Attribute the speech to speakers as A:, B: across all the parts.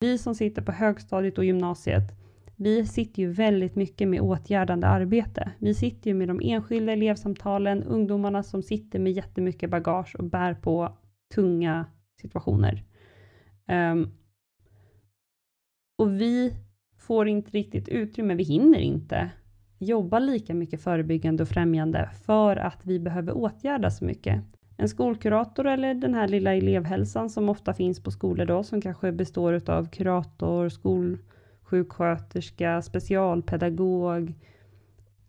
A: Vi som sitter på högstadiet och gymnasiet, vi sitter ju väldigt mycket med åtgärdande arbete. Vi sitter ju med de enskilda elevsamtalen, ungdomarna som sitter med jättemycket bagage och bär på tunga situationer. Um, och vi får inte riktigt utrymme, vi hinner inte jobba lika mycket förebyggande och främjande för att vi behöver åtgärda så mycket. En skolkurator eller den här lilla elevhälsan som ofta finns på skolor då, som kanske består av kurator, skolsjuksköterska, specialpedagog,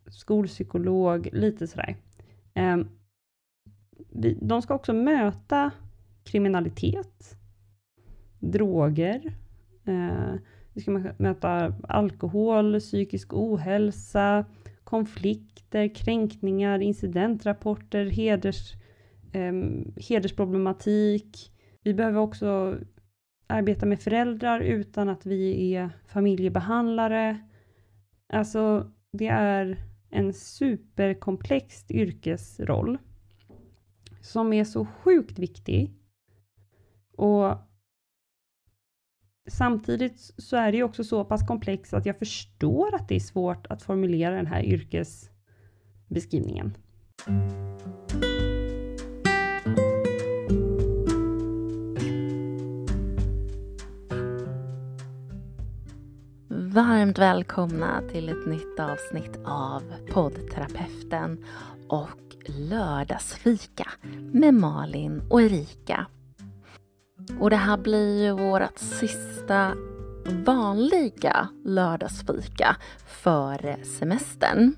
A: skolpsykolog, lite sådär. Ehm, de ska också möta kriminalitet, droger, eh, vi ska möta alkohol, psykisk ohälsa, konflikter, kränkningar, incidentrapporter, heders, eh, hedersproblematik. Vi behöver också arbeta med föräldrar utan att vi är familjebehandlare. Alltså, det är en superkomplex yrkesroll som är så sjukt viktig. Och samtidigt så är det ju också så pass komplext att jag förstår att det är svårt att formulera den här yrkesbeskrivningen.
B: Varmt välkomna till ett nytt avsnitt av poddterapeuten och lördagsfika med Malin och Erika. Och det här blir ju vårt sista vanliga lördagsfika före semestern.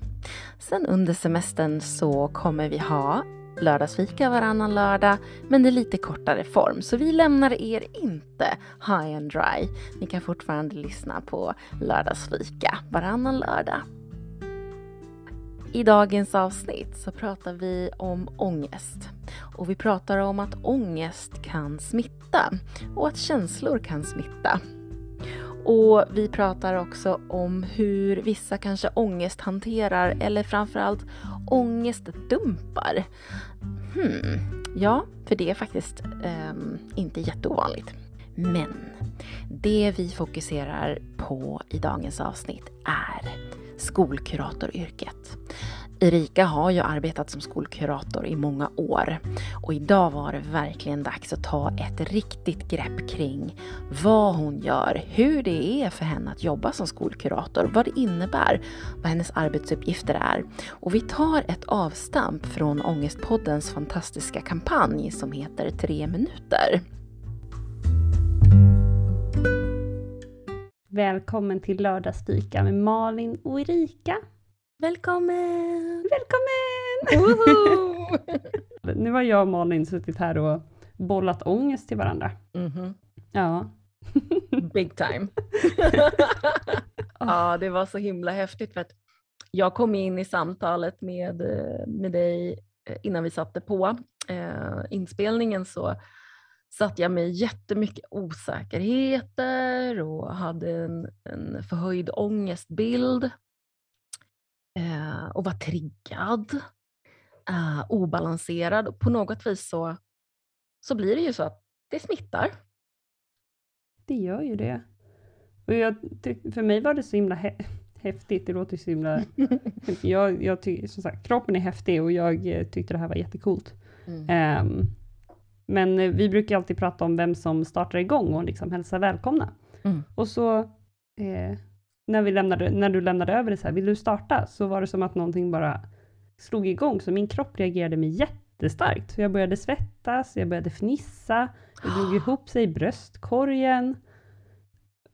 B: Sen under semestern så kommer vi ha lördagsfika varannan lördag, men det är lite kortare form. Så vi lämnar er inte high and dry. Ni kan fortfarande lyssna på lördagsfika varannan lördag. I dagens avsnitt så pratar vi om ångest. Och vi pratar om att ångest kan smitta och att känslor kan smitta. Och vi pratar också om hur vissa kanske ångesthanterar eller framförallt ångestdumpar. Hmm, ja, för det är faktiskt eh, inte jätteovanligt. Men det vi fokuserar på i dagens avsnitt är skolkuratoryrket. Erika har ju arbetat som skolkurator i många år och idag var det verkligen dags att ta ett riktigt grepp kring vad hon gör, hur det är för henne att jobba som skolkurator, vad det innebär, vad hennes arbetsuppgifter är. Och vi tar ett avstamp från Ångestpoddens fantastiska kampanj som heter Tre minuter.
A: Välkommen till lördagsfika med Malin och Erika.
B: Välkommen!
A: Välkommen! nu har jag och Malin suttit här och bollat ångest till varandra. Mm -hmm. Ja.
B: Big time. ja, det var så himla häftigt för att jag kom in i samtalet med, med dig eh, innan vi satte på eh, inspelningen så satt jag med jättemycket osäkerheter och hade en, en förhöjd ångestbild eh, och var triggad, eh, obalanserad. På något vis så, så blir det ju så att det smittar.
A: Det gör ju det. Och jag, för mig var det så himla häftigt, det låter så himla... jag, jag ty, som sagt, kroppen är häftig och jag eh, tyckte det här var jättecoolt. Mm. Um, men eh, vi brukar alltid prata om vem som startar igång och liksom hälsar välkomna. Mm. Och så eh, när, vi lämnade, när du lämnade över det så här, vill du starta? Så var det som att någonting bara slog igång, så min kropp reagerade med jättestarkt. Så jag började svettas, jag började fnissa, det drog ihop sig i bröstkorgen.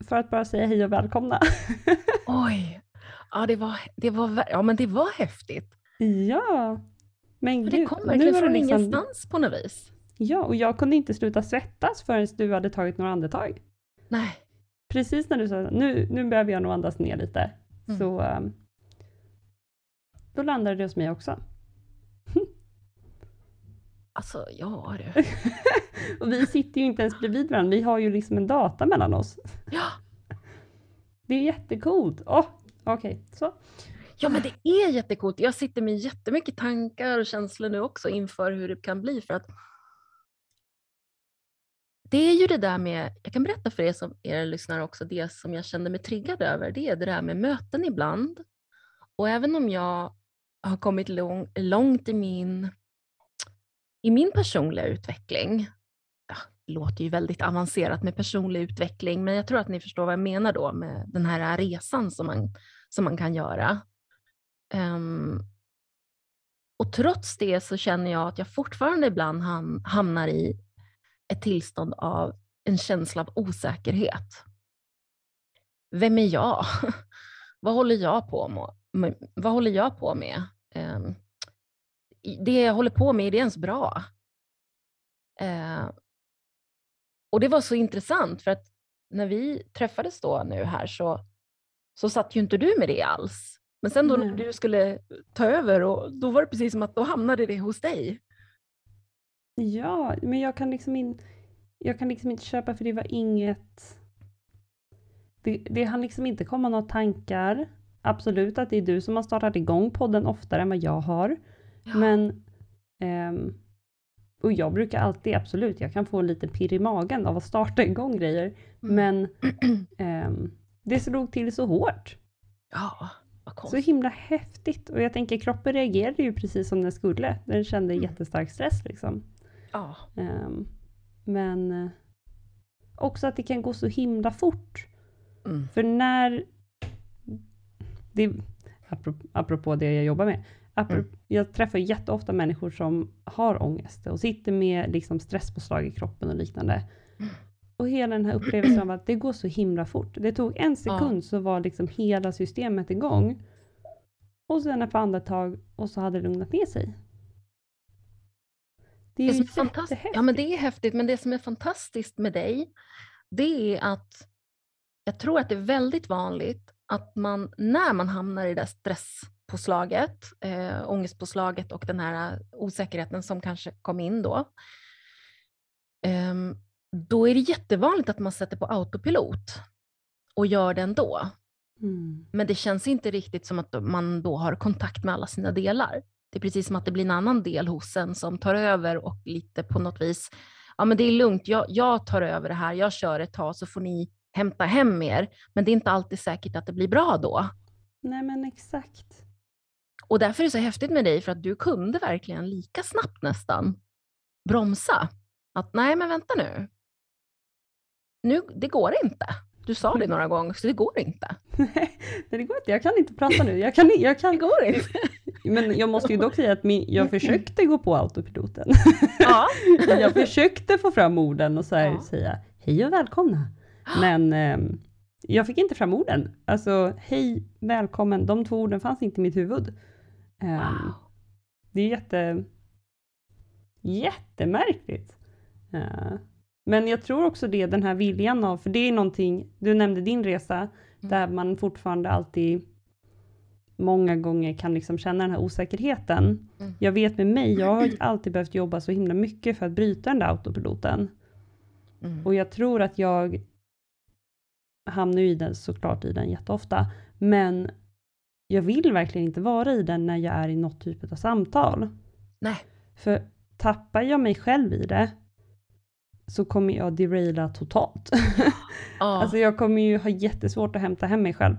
A: För att bara säga hej och välkomna.
B: Oj! Ja, det var, det var, ja, men det var häftigt.
A: Ja.
B: Men För gud, det kom verkligen från liksom... ingenstans på något vis.
A: Ja, och jag kunde inte sluta svettas förrän du hade tagit några andetag.
B: Nej.
A: Precis när du sa nu, nu behöver jag nog andas ner lite, mm. så um, då landade det hos mig också.
B: Alltså, ja du.
A: och vi sitter ju inte ens bredvid varandra, vi har ju liksom en data mellan oss.
B: Ja.
A: Det är jättecoolt. Oh, Okej, okay. så.
B: Ja men det är jättecoolt. Jag sitter med jättemycket tankar och känslor nu också inför hur det kan bli för att det är ju det där med, jag kan berätta för er som er lyssnare också, det som jag kände mig triggad över, det är det där med möten ibland. Och även om jag har kommit lång, långt i min, i min personliga utveckling, ja, det låter ju väldigt avancerat med personlig utveckling, men jag tror att ni förstår vad jag menar då med den här resan som man, som man kan göra. Um, och trots det så känner jag att jag fortfarande ibland ham hamnar i ett tillstånd av en känsla av osäkerhet. Vem är jag? vad håller jag på med? Vad håller jag på med? Det jag håller på med, är det ens bra? Uh, och det var så intressant för att när vi träffades då nu här så, så satt ju inte du med det alls. Men sen då när du skulle ta över, och då var det precis som att då hamnade det hos dig.
A: Ja, men jag kan liksom, in, jag kan liksom inte köpa för det var inget... Det, det hann liksom inte komma några tankar. Absolut att det är du som har startat igång podden oftare än vad jag har. Ja. Men... Um, och jag brukar alltid, absolut, jag kan få en liten pirr i magen av att starta igång grejer. Mm. Men um, det slog till så hårt.
B: Ja.
A: Så himla häftigt. Och jag tänker kroppen reagerade ju precis som den skulle. Den kände mm. jättestark stress liksom.
B: Ja.
A: Um, men uh, också att det kan gå så himla fort. Mm. För när... Det, apropå, det jag jobbar med. Mm. Jag träffar jätteofta människor som har ångest och sitter med liksom stresspåslag i kroppen och liknande. Och hela den här upplevelsen av att det går så himla fort. Det tog en sekund ja. så var liksom hela systemet igång. Och sen ett par andetag och så hade det lugnat ner sig.
B: Det är, det är jättehäftigt. Ja men det är häftigt, men det som är fantastiskt med dig, det är att jag tror att det är väldigt vanligt att man, när man hamnar i det där stresspåslaget, äh, ångestpåslaget och den här osäkerheten som kanske kom in då, um, då är det jättevanligt att man sätter på autopilot och gör det ändå. Mm. Men det känns inte riktigt som att man då har kontakt med alla sina delar. Det är precis som att det blir en annan del hos en som tar över och lite på något vis, ja men det är lugnt, jag, jag tar över det här, jag kör ett tag så får ni hämta hem er. Men det är inte alltid säkert att det blir bra då.
A: Nej men exakt.
B: Och därför är det så häftigt med dig, för att du kunde verkligen lika snabbt nästan bromsa. Att nej men vänta nu, nu, det går inte. Du sa det några gånger, så det går inte.
A: Nej, det går inte. Jag kan inte prata nu. Jag kan, jag kan...
B: Det går inte.
A: Men jag måste ju dock säga att min, jag försökte gå på autopiloten. Ja. jag försökte få fram orden och så här, ja. säga hej och välkomna. Men eh, jag fick inte fram orden. Alltså hej, välkommen, de två orden fanns inte i mitt huvud. Eh, wow. Det är jätte, jättemärkligt. Uh, men jag tror också det, den här viljan av, för det är någonting, du nämnde din resa, mm. där man fortfarande alltid många gånger kan liksom känna den här osäkerheten. Mm. Jag vet med mig, jag har alltid behövt jobba så himla mycket för att bryta den där autopiloten. Mm. Och jag tror att jag hamnar i den, såklart i den jätteofta, men jag vill verkligen inte vara i den när jag är i något typ av samtal.
B: Nej.
A: För tappar jag mig själv i det, så kommer jag deraila totalt. Oh. alltså jag kommer ju ha jättesvårt att hämta hem mig själv.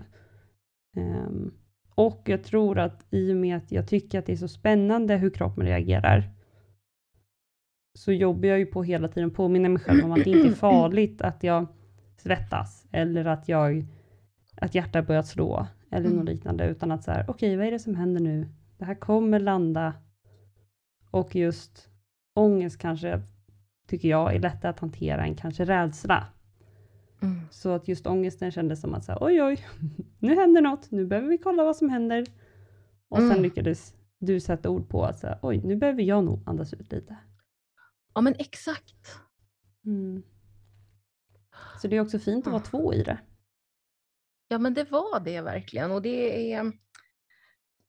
A: Um, och jag tror att i och med att jag tycker att det är så spännande hur kroppen reagerar, så jobbar jag ju på hela tiden påminna mig själv om att det inte är farligt att jag svettas eller att jag att hjärtat börjat slå eller mm. något liknande, utan att så här, okej, okay, vad är det som händer nu? Det här kommer landa och just ångest kanske tycker jag är lättare att hantera än kanske rädsla. Mm. Så att just ångesten kändes som att så oj oj, nu händer något, nu behöver vi kolla vad som händer. Och mm. sen lyckades du sätta ord på att så oj, nu behöver jag nog andas ut lite.
B: Ja men exakt.
A: Mm. Så det är också fint att vara två i det.
B: Ja men det var det verkligen och det är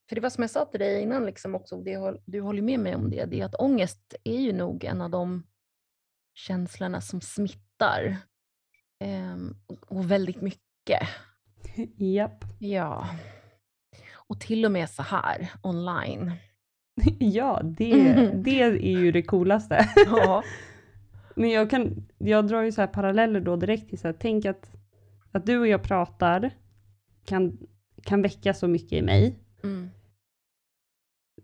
B: för det var som jag sa till dig innan, liksom också, det, du håller med mig om det, det är att ångest är ju nog en av de känslorna som smittar. Um, och väldigt mycket.
A: Japp.
B: Ja. Och till och med så här online.
A: Ja, det, det är ju det coolaste.
B: ja.
A: Men jag, kan, jag drar ju så här paralleller då direkt till så här, tänk att, att du och jag pratar kan, kan väcka så mycket i mig.
B: Mm.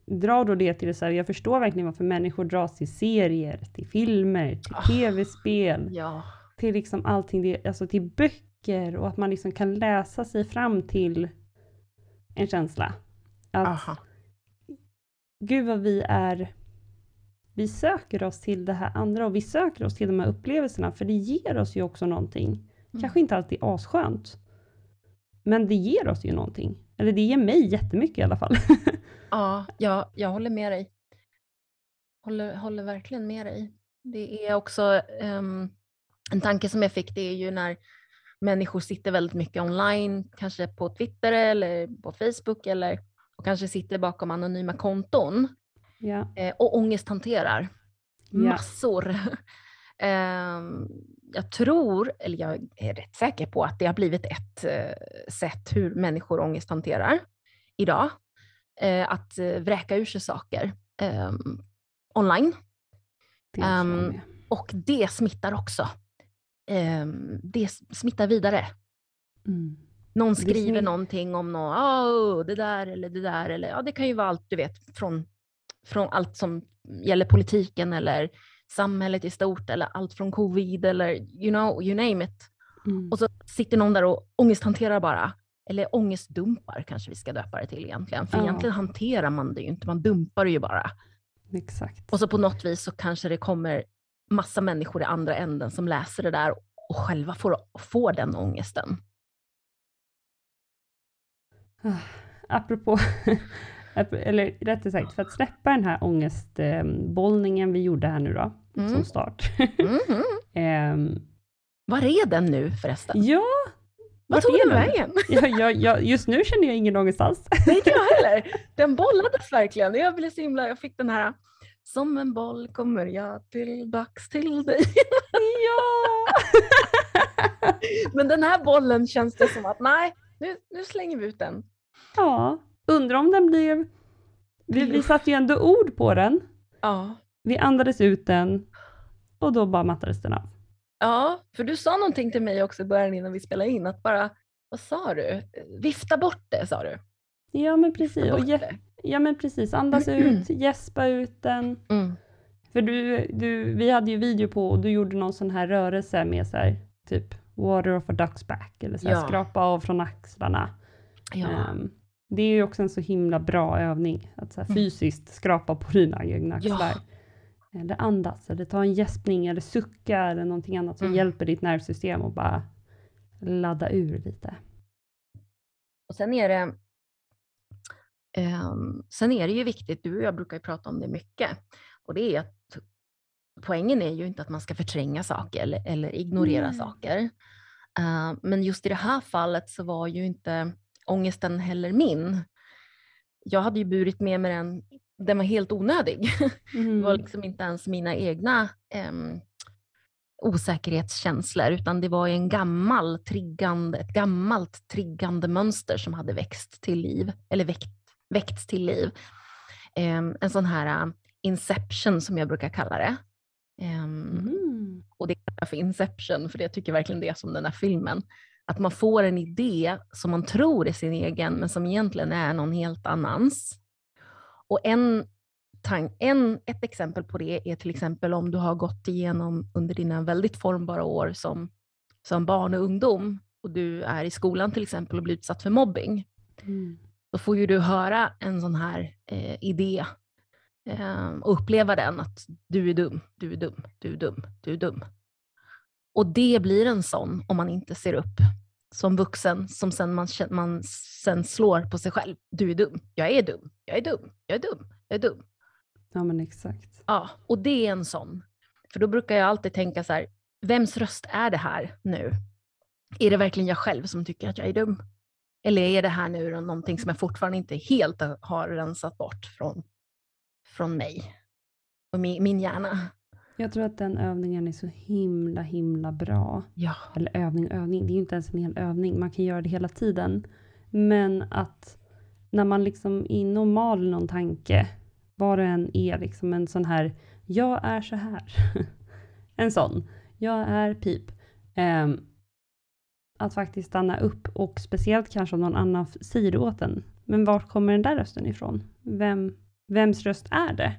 A: Dra då det till så här, jag förstår verkligen varför människor dras till serier, till filmer, till
B: Ah.
A: tv-spel,
B: Ja.
A: till liksom allting, det, alltså till böcker och att man liksom kan läsa sig fram till en känsla. Att
B: Aha.
A: gud vad vi är, vi söker oss till det här andra och vi söker oss till de här upplevelserna för det ger oss ju också någonting.
B: Mm.
A: Kanske inte alltid asskönt. Men det ger oss ju någonting. Eller det ger mig jättemycket i alla fall.
B: Ja, jag, jag håller med dig. Håller, håller verkligen med dig. Det är också ehm, en tanke som jag fick, det är ju när människor sitter väldigt mycket online, kanske på Twitter eller på Facebook eller och kanske sitter bakom anonyma konton
A: ja.
B: eh, och ångesthanterar
A: Ja.
B: massor. Ehm, jag tror, eller jag är rätt säker på att det har blivit ett eh, sätt hur människor ångesthanterar idag. Eh, att eh, vräka ur sig saker ehm, online.
A: Det med.
B: Och det smittar också. Ehm, det smittar vidare.
A: Mm.
B: Någon skriver
A: smi-
B: någonting om något, oh, det där eller det där. Eller, ja, det kan ju vara allt du vet, från, från allt som gäller politiken eller samhället i stort eller allt från covid eller you know, you name it.
A: Mm.
B: Och så sitter någon där och ångesthanterar bara. Eller ångestdumpar kanske vi ska döpa det till egentligen. För
A: Ja.
B: egentligen hanterar man det ju inte, man dumpar det ju bara.
A: Exakt.
B: Och så på något vis så kanske det kommer massa människor i andra änden som läser det där och själva får, får den ångesten.
A: Ah, Apropå, ap- eller rättare sagt för att släppa den här ångestbollningen vi gjorde här nu då,
B: Mm.
A: som start.
B: Mhm.
A: Ehm,
B: Var är den nu förresten?
A: ja,
B: Vad tog den? vägen?
A: ja, ja, ja, just nu känner jag ingen ångest alls.
B: Nej, inte jag heller. Den bollades verkligen. Jag blev så himla, jag fick den här som en boll kommer jag tillbaks till dig.
A: ja!
B: Men den här bollen känns det som att nej, nu, nu slänger vi ut den.
A: ja, undrar om den blev... Vi, vi satte ju ändå ord på den.
B: Ja.
A: Vi andades ut den och då bara mattades den av.
B: ja, för du sa någonting till mig också i början innan vi spelade in, att bara, vad sa du? Vifta bort det sa du.
A: Ja men precis. Och
B: det.
A: ja men precis, andas ut, gäspa ut den.
B: Mm.
A: För du, du, vi hade ju video på och du gjorde någon sån här rörelse med så här, typ water off a duck's back eller så här,
B: Ja.
A: skrapa av från axlarna.
B: Ja.
A: Ehm, det är ju också en så himla bra övning, att så här,
B: Mm.
A: fysiskt skrapa på dina egna
B: Ja.
A: axlar. Eller andas, eller ta en gäspning, eller sucka, eller någonting annat som
B: Mm.
A: hjälper ditt nervsystem att bara ladda ur lite.
B: Och sen är det ehm, sen är det ju viktigt, du och jag brukar ju prata om det mycket, och det är att poängen är ju inte att man ska förtränga saker eller, eller ignorera
A: Nej.
B: saker. Eh, men just i det här fallet så var ju inte ångesten heller min. Jag hade ju burit med mig den, den var helt onödig. Det var
A: Mm.
B: liksom inte ens mina egna em, osäkerhetskänslor, utan det var en gammal triggande, ett gammalt triggande mönster som hade växt till liv, eller väckt, väckts till liv. Em, en sån här uh, inception som jag brukar kalla det. Em,
A: Mm.
B: och det kallar jag för inception, för det tycker jag verkligen det är som den här filmen. Att man får en idé som man tror är sin egen, men som egentligen är någon helt annans. Och en, en, ett exempel på det är till exempel om du har gått igenom under dina väldigt formbara år som, som barn och ungdom och du är i skolan till exempel och blir utsatt för mobbing.
A: Mm.
B: Då får ju du höra en sån här eh, idé eh, och uppleva den att du är dum, du är dum, du är dum, du är dum. Och det blir en sån om man inte ser upp som vuxen som sen man, man sen slår på sig själv. Du är dum, jag är dum, jag är dum, jag är dum, jag är dum.
A: Ja men exakt.
B: Ja, och det är en sån. För då brukar jag alltid tänka så här, vems röst är det här nu? Är det verkligen jag själv som tycker att jag är dum? Eller är det här nu någonting som jag fortfarande inte helt har rensat bort från, från mig och min, min hjärna?
A: Jag tror att den övningen är så himla himla bra.
B: Ja.
A: eller övning och övning, det är ju inte ens en hel övning, man kan göra det hela tiden. Men att när man liksom är normal i någon tanke, vad det än är, liksom en sån här, jag är så här. en sån. Jag är pip. Ehm, att faktiskt stanna upp och speciellt kanske om någon annan säger åt en. Men var kommer den där rösten ifrån? Vem, vems röst är det?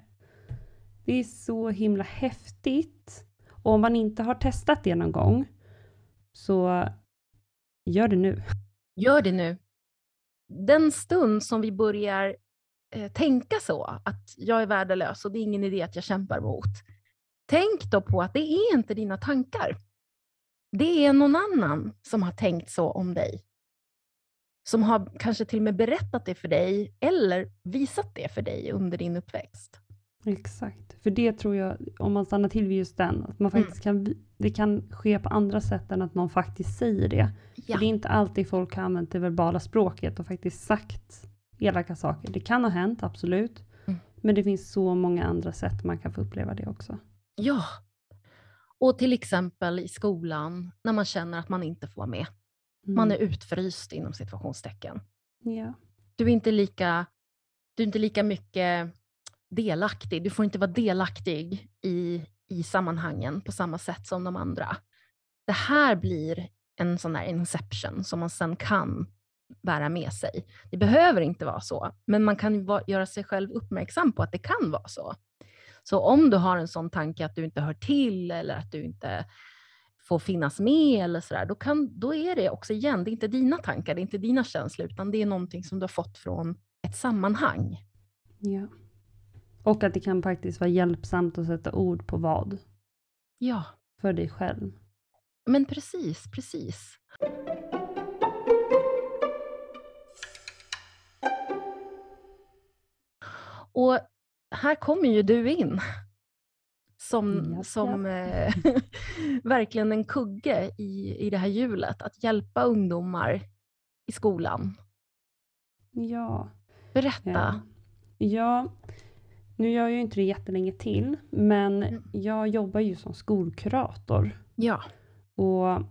A: Det är så himla häftigt. Och om man inte har testat det någon gång, så gör det nu.
B: Gör det nu. Den stund som vi börjar eh, tänka så, att jag är värdelös och det är ingen idé att jag kämpar mot. Tänk då på att det är inte dina tankar. Det är någon annan som har tänkt så om dig. Som har kanske till och med berättat det för dig eller visat det för dig under din uppväxt.
A: Exakt, för det tror jag, om man stannar till vid just den, att man
B: Mm.
A: faktiskt kan, vi- det kan ske på andra sätt än att någon faktiskt säger det.
B: Ja.
A: För det är inte alltid folk har använt det verbala språket och faktiskt sagt elaka saker. Det kan ha hänt, absolut.
B: Mm.
A: Men det finns så många andra sätt man kan få uppleva det också.
B: Ja. Och till exempel i skolan när man känner att man inte får vara med.
A: Mm.
B: Man är utfryst inom situationstecken.
A: Ja,
B: Du är inte lika, du är inte lika mycket delaktig. Du får inte vara delaktig i, i sammanhangen på samma sätt som de andra. Det här blir en sån där inception som man sen kan bära med sig. Det behöver inte vara så, men man kan va- göra sig själv uppmärksam på att det kan vara så. Så om du har en sån tanke att du inte hör till eller att du inte får finnas med eller sådär, då, kan, då är det också igen, det är inte dina tankar, det är inte dina känslor, utan det är någonting som du har fått från ett sammanhang.
A: ja. Och att det kan faktiskt vara hjälpsamt att sätta ord på vad
B: Ja,
A: för dig själv.
B: men precis, precis. Och här kommer ju du in. Som,
A: Japp,
B: som eh, verkligen en kugge i, i det här hjulet. Att hjälpa ungdomar i skolan.
A: Ja.
B: Berätta.
A: Ja. ja, nu gör jag ju inte det jättelänge till, men
B: Mm.
A: jag jobbar ju som skolkurator.
B: Ja.
A: Och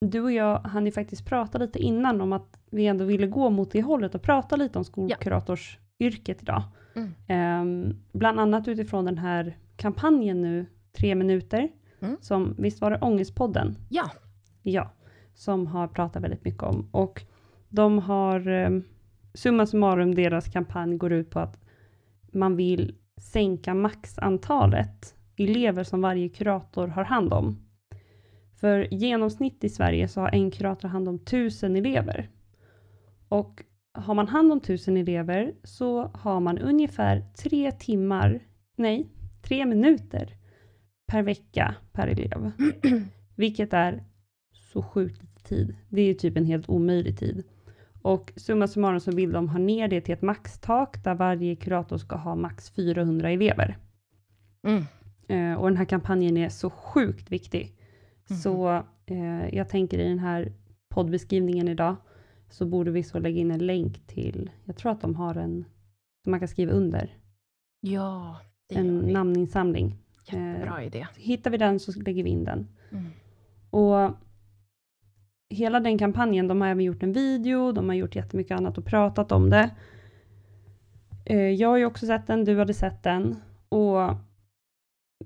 A: du och jag hann ju faktiskt prata lite innan om att vi ändå ville gå mot det hållet och prata lite om skolkuratorsyrket idag.
B: Mm.
A: Ehm, bland annat utifrån den här kampanjen nu, tre minuter,
B: Mm.
A: som, visst var det Ångestpodden?
B: Ja.
A: Ja, som har pratat väldigt mycket om. Och de har, eh, summa summarum, deras kampanj går ut på att man vill sänka maxantalet elever som varje kurator har hand om. För genomsnitt i Sverige så har en kurator hand om tusen elever. Och har man hand om tusen elever så har man ungefär tre timmar, nej, tre minuter per vecka per elev. Vilket är så sjukt lite tid. Det är typ en helt omöjlig tid. Och summa summarum så vill de ha ner det till ett maxtak där varje kurator ska ha max 400 elever.
B: Mm.
A: Eh, och den här kampanjen är så sjukt viktig.
B: Mhm.
A: Så eh, jag tänker i den här poddbeskrivningen idag så borde vi så lägga in en länk till, jag tror att de har en som man kan skriva under,
B: Ja, det
A: en namninsamling.
B: Jättebra idé.
A: Hittar vi den så lägger vi in den.
B: Mm.
A: Och hela den kampanjen, de har även gjort en video, de har gjort jättemycket annat och pratat om det. Eh, Jag har ju också sett den, du hade sett den och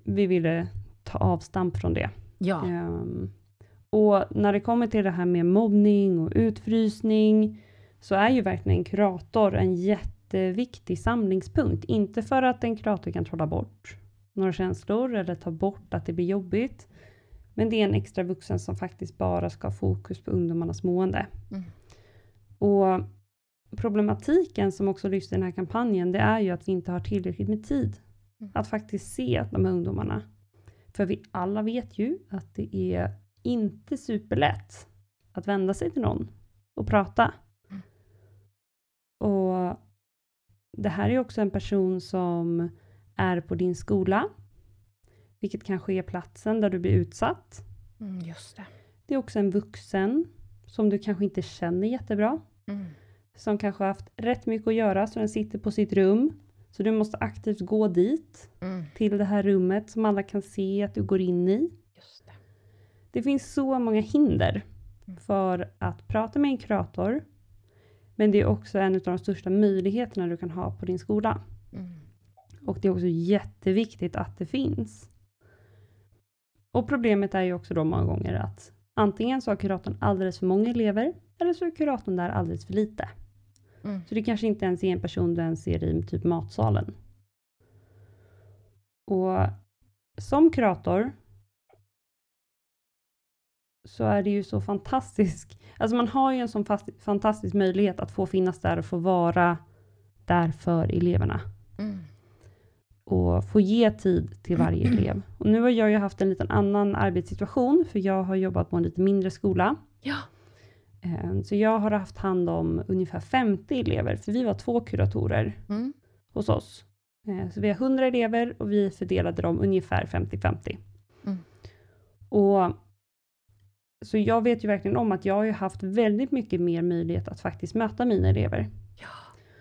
A: vi ville ta avstamp från det.
B: Ja.
A: Ehm, och när det kommer till det här med mobbning och utfrysning så är ju verkligen en kurator en jätteviktig samlingspunkt. Inte för att en kurator kan trolla bort några känslor eller ta bort att det blir jobbigt. Men det är en extra vuxen som faktiskt bara ska ha fokus på ungdomarnas mående.
B: Mm.
A: Och problematiken som också lyfts i den här kampanjen, det är ju att vi inte har tillräckligt med tid
B: Mm.
A: att faktiskt se de här ungdomarna. För vi alla vet ju att det är inte superlätt att vända sig till någon och prata.
B: Mm.
A: Och det här är också en person som är på din skola, vilket kanske är platsen där du blir utsatt.
B: Mm, just det.
A: Det är också en vuxen som du kanske inte känner jättebra,
B: Mm.
A: som kanske har haft rätt mycket att göra, så den sitter på sitt rum. Så du måste aktivt gå dit,
B: Mm.
A: till det här rummet som alla kan se att du går in i.
B: Just det.
A: Det finns så många hinder
B: Mm.
A: för att prata med en kurator. Men det är också en av de största möjligheterna du kan ha på din skola.
B: Mm.
A: Och det är också jätteviktigt att det finns. Och problemet är ju också då många gånger att antingen så har kuratorn alldeles för många elever, eller så är kuratorn där alldeles för lite.
B: Mm.
A: Så det kanske inte ens är en person du ens ser i typ matsalen. Och som kurator så är det ju så fantastiskt. Alltså man har ju en sån fast, fantastisk möjlighet att få finnas där och få vara där för eleverna.
B: Mm.
A: Och få ge tid till varje elev. Och nu har jag ju haft en liten annan arbetssituation, för jag har jobbat på en lite mindre skola.
B: Ja.
A: Eh, Så jag har haft hand om ungefär 50 elever, för vi var två kuratorer
B: Mm.
A: hos oss. Eh, Så vi har 100 elever och vi fördelade dem ungefär 50-50.
B: Mm.
A: Och så jag vet ju verkligen om att jag har ju haft väldigt mycket mer möjlighet att faktiskt möta mina elever.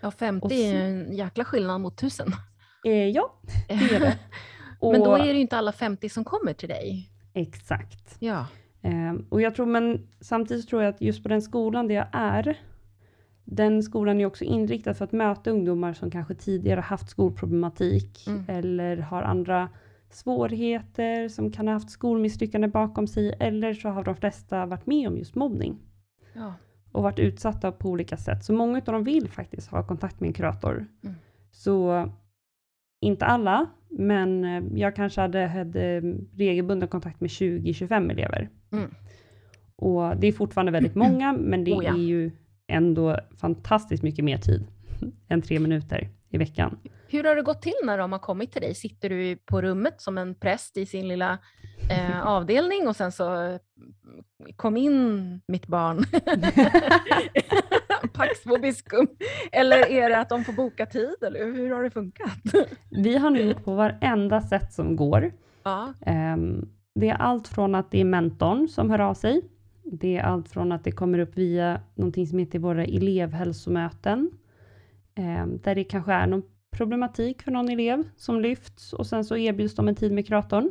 B: Ja, 50
A: Och
B: är
A: så-
B: ju en jäkla skillnad mot 1000.
A: Eh, ja, det är det.
B: Men då
A: Och-
B: är det ju inte alla 50 som kommer till dig.
A: Exakt.
B: Ja.
A: Eh, och jag tror, men samtidigt tror jag att just på den skolan där jag är, den skolan är också inriktad för att möta ungdomar som kanske tidigare haft skolproblematik
B: Mm.
A: eller har andra svårigheter, som kan ha haft skolmisslyckande bakom sig, eller så har de flesta varit med om just mobbning
B: ja.
A: och varit utsatta på olika sätt. Så många av dem vill faktiskt ha kontakt med en kurator.
B: Mm.
A: Så inte alla, men eh, jag kanske hade, hade regelbunden kontakt med 20-25 elever.
B: Mm.
A: Och det är fortfarande väldigt många, men det
B: Oh ja.
A: är ju ändå fantastiskt mycket mer tid än tre minuter i veckan.
B: Hur har det gått till när de har kommit till dig? Sitter du på rummet som en präst i sin lilla eh, avdelning och sen så mm, kom in mitt barn. Pax vobiscum. Eller är det att de får boka tid? Eller hur har det funkat?
A: Vi har nu gjort på varenda sätt som går.
B: ja.
A: Ehm, Det är allt från att det är mentorn som hör av sig. Det är allt från att det kommer upp via någonting som heter våra elevhälsomöten. ehm, Där det kanske är någon problematik för någon elev som lyfts och sen så erbjuds de en tid med kuratorn.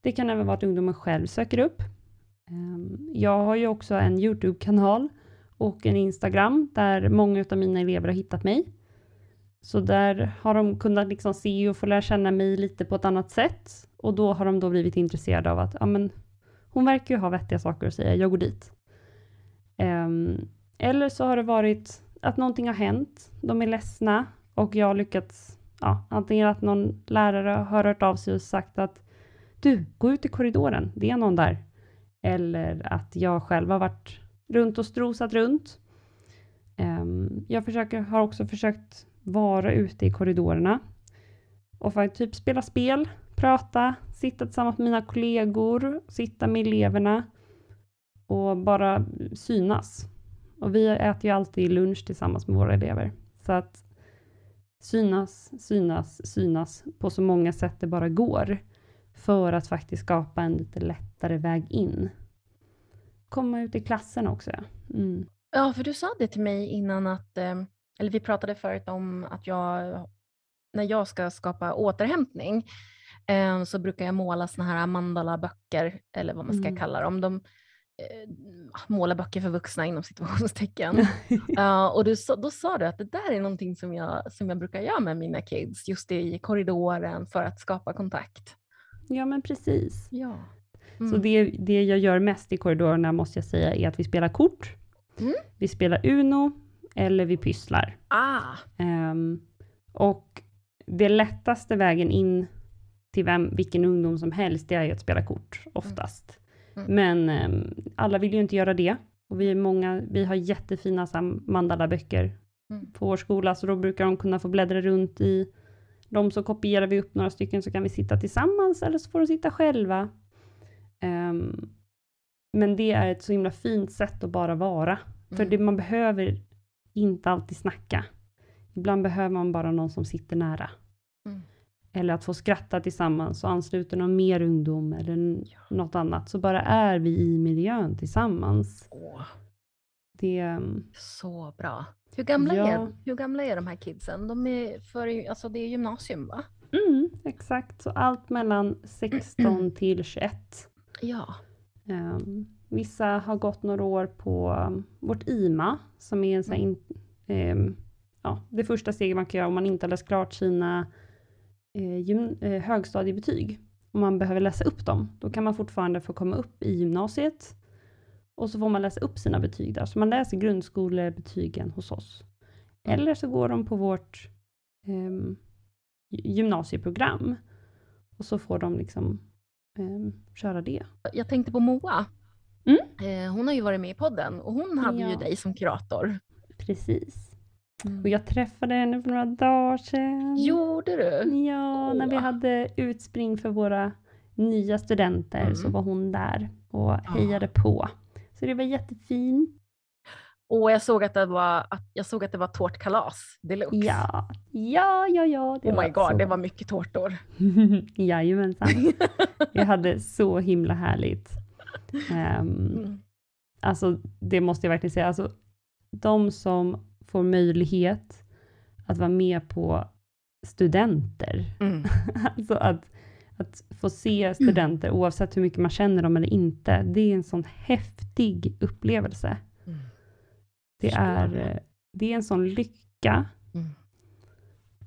A: Det kan även vara att ungdomen själv söker upp. Ehm, Jag har ju också en Youtube-kanal och en Instagram där många av mina elever har hittat mig. Så där har de kunnat liksom se och få lära känna mig lite på ett annat sätt. Och då har de då blivit intresserade av att, ja men, hon verkar ju ha vettiga saker att säga, jag går dit. Um, eller så har det varit att någonting har hänt, de är ledsna och jag har lyckats, ja, antingen att någon lärare har hört av sig och sagt att du, gå ut i korridoren, det är någon där. Eller att jag själv har varit runt och strosat runt. Ehm, jag försöker, har också försökt vara ute i korridorerna och faktiskt typ spela spel, prata, sitta tillsammans med mina kollegor, sitta med eleverna och bara synas. Och vi äter ju alltid lunch tillsammans med våra elever. Så att synas, synas, synas på så många sätt det bara går för att faktiskt skapa en lite lättare väg in. Komma ut i klassen också. Mm.
B: Ja, för du sa det till mig innan att, eh, eller vi pratade förut om att jag, när jag ska skapa återhämtning, eh, så brukar jag måla såna här mandala-böcker, eller vad man ska
A: Mm.
B: kalla dem. De, eh, målarböcker för vuxna inom situationstecken. Ja, och du, då sa du att det där är någonting som jag, som jag brukar göra med mina kids, just det i korridoren för att skapa kontakt.
A: ja, men precis.
B: Ja.
A: Så
B: Mm.
A: det, det jag gör mest i korridorerna måste jag säga är att vi spelar kort.
B: Mm.
A: Vi spelar Uno eller vi pysslar.
B: Ah,
A: Ehm, och det lättaste vägen in till vem, vilken ungdom som helst, det är ju att spela kort oftast.
B: Mm.
A: Men ehm, alla vill ju inte göra det. Och vi är många, vi har jättefina så mandala-böcker
B: Mm.
A: på vår skola, så då brukar de kunna få bläddra runt i de så kopierar vi upp några stycken så kan vi sitta tillsammans eller så får de sitta själva. Ehm, men det är ett så himla fint sätt att bara vara. För
B: Mm.
A: det, man behöver inte alltid snacka. Ibland behöver man bara någon som sitter nära.
B: Mm.
A: Eller att få skratta tillsammans och ansluta någon mer ungdom eller n- något annat. Så bara är vi i miljön tillsammans.
B: åh,
A: Det, ehm,
B: så bra. Hur gamla,
A: Ja.
B: är, hur gamla är de här kidsen? De är för, alltså det är gymnasium va?
A: mm, exakt, så allt mellan 16 till 21.
B: Ja.
A: Ehm, vissa har gått några år på um, vårt IMA, som är en sån här in, ehm, ja, det första steget man kan göra om man inte har läst klart sina eh, gym, eh, högstadiebetyg. om man behöver läsa upp dem, då kan man fortfarande få komma upp i gymnasiet och så får man läsa upp sina betyg där. Så man läser grundskolebetygen hos oss. Eller så går de på vårt eh, gymnasieprogram och så får de liksom eh, köra det.
B: Jag tänkte på Moa.
A: Mm.
B: Eh, hon har ju varit med i podden och hon hade
A: Ja.
B: ju dig som kurator.
A: Precis. Och jag träffade henne för några dagar sedan.
B: Gjorde du?
A: Ja, när vi
B: Åh.
A: hade utspring för våra nya studenter så
B: Mm.
A: var hon där och hejade på. Så det var jättefint.
B: Och jag såg att det var, att, jag såg att det var tårtkalas deluxe.
A: Ja, ja, ja, ja. Det
B: Oh
A: var
B: my god,
A: så.
B: det var mycket tårtor.
A: Jajamensan. Vi hade så himla härligt. Ehm,
B: Mm.
A: alltså, det måste jag verkligen säga. Alltså, de som får möjlighet att vara med på studenter,
B: Mm.
A: alltså att, att få se studenter, oavsett hur mycket man känner dem eller inte, det är en sån häftig upplevelse.
B: Mm.
A: Det är,
B: det.
A: eh, det är en sån lycka,
B: Mm.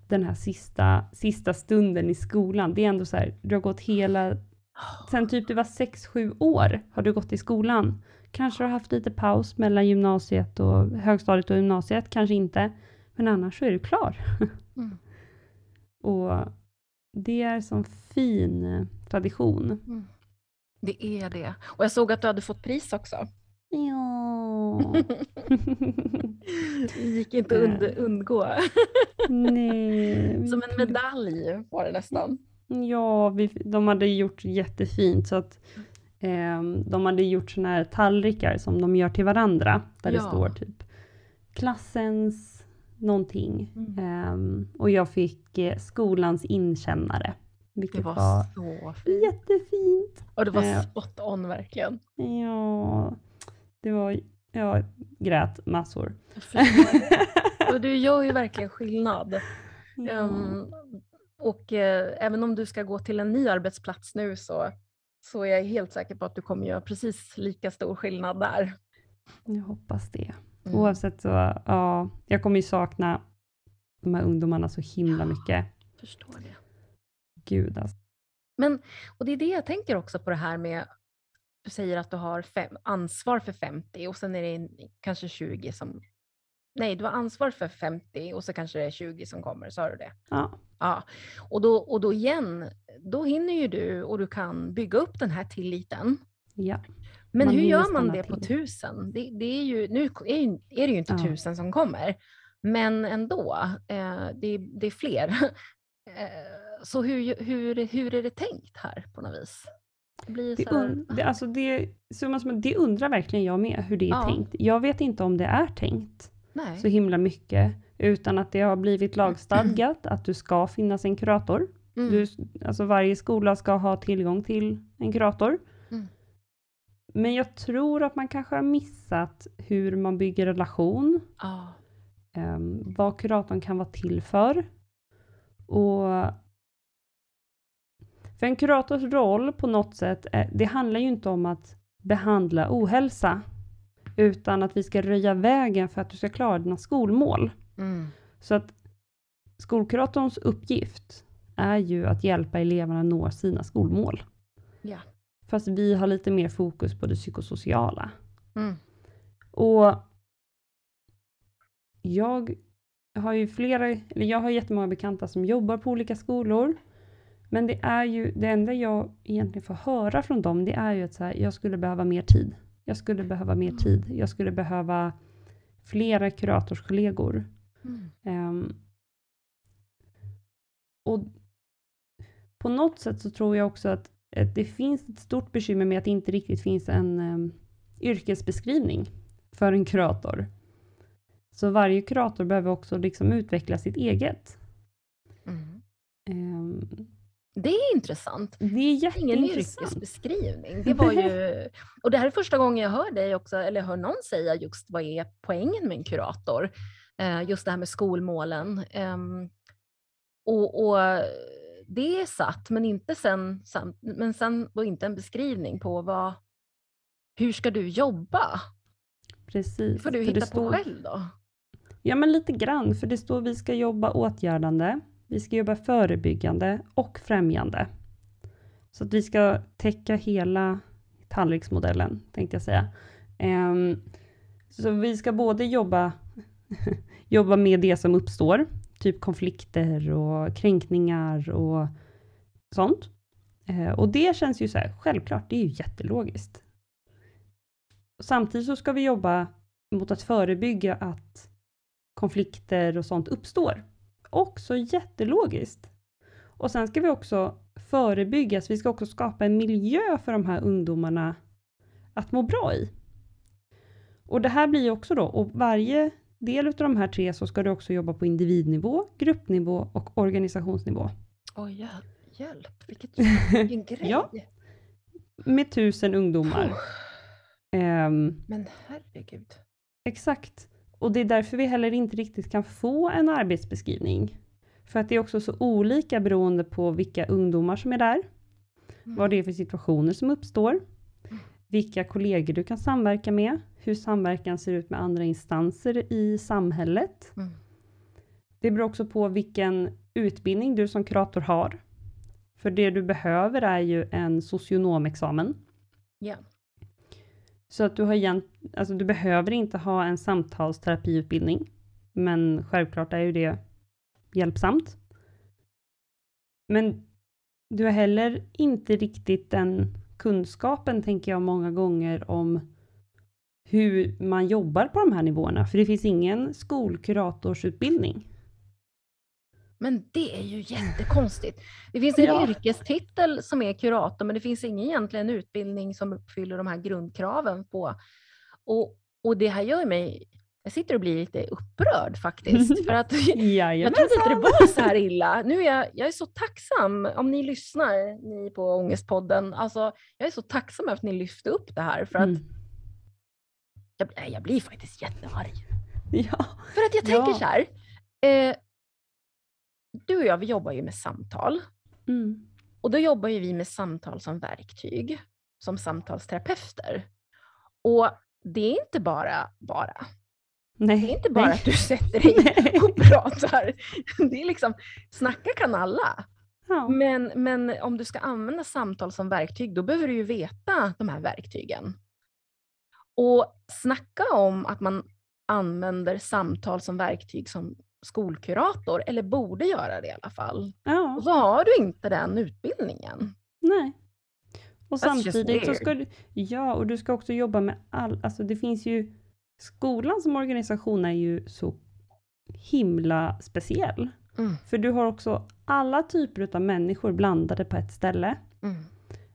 A: den här sista, sista stunden i skolan. Det är ändå så här, du har gått hela, sen typ du var 6-7 år har du gått i skolan. Kanske har du haft lite paus mellan gymnasiet och högstadiet och gymnasiet, kanske inte. Men annars så är du klar.
B: Mm.
A: Och det är som fin eh, tradition.
B: Det är det. Och jag såg att du hade fått pris också.
A: Ja.
B: Det gick inte att
A: Eh.
B: und- undgå.
A: Nej.
B: Som en medalj var det nästan.
A: Ja, vi, de hade gjort jättefint så att ehm, de hade gjort såna här tallrikar som de gör till varandra. Där det
B: Ja.
A: står typ klassens någonting.
B: Mm.
A: Ehm, och jag fick eh, skolans inkännare.
B: Det
A: Vilket
B: var
A: var,
B: så fint.
A: jättefint.
B: Och det var
A: Eh.
B: spot on verkligen.
A: Ja, det var, jag grät massor.
B: Och du gör ju verkligen skillnad.
A: Ja.
B: Ehm, och eh, även om du ska gå till en ny arbetsplats nu så, så är jag helt säker på att du kommer göra precis lika stor skillnad där.
A: Jag hoppas det.
B: Mm.
A: Oavsett så, ja, jag kommer ju sakna de här ungdomarna så himla mycket.
B: Förstår det.
A: Gud alltså.
B: Men, och det är det jag tänker också på det här med, säger att du har fem, ansvar för 50 och sen är det kanske 20 som, nej du har ansvar för 50 och så kanske det är 20 som kommer, sa du det?
A: Ja,
B: Ja, och då, och då igen, då hinner ju du och du kan bygga upp den här tilliten.
A: ja.
B: Men
A: Man
B: hur gör man det på
A: till.
B: tusen? Det, det är ju, nu är, ju- är det ju inte
A: Ja.
B: tusen som kommer, men ändå, eh, det, det är fler. eh, så hur, hur, hur är det tänkt här på något vis? Det
A: Det, un, det, alltså det, summa summarum, det undrar verkligen jag med hur det är
B: Ja.
A: tänkt. Jag vet inte om det är tänkt
B: nej.
A: så himla mycket, utan att det har blivit lagstadgat att du ska finnas en kurator.
B: Mm.
A: Du, alltså varje skola ska ha tillgång till en kurator.
B: Mm.
A: Men jag tror att man kanske har missat hur man bygger relation,
B: Ja.
A: um, vad kuratorn kan vara till för. Och för en kurators roll på något sätt, är, det handlar ju inte om att behandla ohälsa, utan att vi ska röja vägen för att du ska klara dina skolmål.
B: Mm.
A: Så att skolkuratorns uppgift är ju att hjälpa eleverna nå sina skolmål.
B: Ja.
A: Fast vi har lite mer fokus på det psykosociala.
B: Mm.
A: Och jag har ju flera, eller jag har jättemånga bekanta som jobbar på olika skolor. Men det är ju, det enda jag egentligen får höra från dem, det är ju att så här, jag skulle behöva mer tid. Jag skulle behöva mer tid. Jag skulle behöva flera kuratorskollegor.
B: Mm.
A: Ehm, och på något sätt så tror jag också att, att det finns ett stort bekymmer med att det inte riktigt finns en um, yrkesbeskrivning för en kurator. Så varje kurator behöver också liksom utveckla sitt eget.
B: Mm.
A: Ehm,
B: Det är intressant.
A: det är
B: Ingen
A: jätteintressant.
B: yrkesbeskrivning. Det var ju, och det här är första gången jag hör dig också, eller hör någon säga just vad är poängen med en kurator? Eh, just det här med skolmålen. Ehm, och, och det är satt, men inte sen, men sen då inte en beskrivning på vad, hur ska du jobba?
A: Precis.
B: får du hitta
A: det
B: på
A: står-
B: själv då?
A: Ja, men lite grann, för det står vi ska jobba åtgärdande, vi ska jobba förebyggande och främjande. Så att vi ska täcka hela tallriksmodellen, tänkte jag säga. Ehm, så vi ska både jobba, jobba med det som uppstår, typ konflikter och kränkningar och sånt. Ehm, och det känns ju så här, självklart, det är ju jättelogiskt. Samtidigt så ska vi jobba mot att förebygga att konflikter och sånt uppstår. Också jättelogiskt. Och sen ska vi också förebygga, så vi ska också skapa en miljö för de här ungdomarna att må bra i. Och det här blir också då, och varje del av de här tre så ska du också jobba på individnivå, gruppnivå och organisationsnivå.
B: Oj, hjälp, vilket, vilken grej!
A: ja, med tusen ungdomar.
B: Um, Men herregud.
A: Exakt. Och det är därför vi heller inte riktigt kan få en arbetsbeskrivning. För att det är också så olika beroende på vilka ungdomar som är där, mm. vad det är för situationer som uppstår, vilka kollegor du kan samverka med, hur samverkan ser ut med andra instanser i samhället. Mm. Det beror också på vilken utbildning du som kurator har. För det du behöver är ju en socionomexamen.
B: Yeah.
A: Så att du har egent, alltså du behöver inte ha en samtalsterapiutbildning, men självklart är ju det hjälpsamt. Men du har heller inte riktigt den kunskapen, tänker jag många gånger, om hur man jobbar på de här nivåerna, för det finns ingen skolkuratorsutbildning.
B: Men det är ju jättekonstigt. Det finns en ja. yrkestitel som är kurator, men det finns ingen egentligen utbildning som uppfyller de här grundkraven på. Och, och det här gör mig jag sitter och blir lite upprörd faktiskt. För att jag trodde inte det var så här illa. Nu är jag, jag är så tacksam, om ni lyssnar, ni på Ångestpodden, alltså, jag är så tacksam att ni lyfte upp det här. För att mm. jag, jag, blir faktiskt jättearg.
A: Ja.
B: För att jag tänker ja. så här, eh, du och jag vi jobbar ju med samtal. Mm. Och då jobbar ju vi med samtal som verktyg, som samtalsterapeuter. Och det är inte bara bara.
A: Nej,
B: det är inte bara nej. att du sätter dig och pratar. Det är liksom, snacka kan alla. Ja. Men, men om du ska använda samtal som verktyg, då behöver du ju veta de här verktygen. Och snacka om att man använder samtal som verktyg som skolkurator, eller borde göra det i alla fall.
A: Ja.
B: Och så har du inte den utbildningen.
A: Nej. Och That's samtidigt så ska du, ja, och du ska också jobba med all, alltså det finns ju, skolan som organisation är ju så himla speciell. Mm. För du har också alla typer av människor blandade på ett ställe. Mm.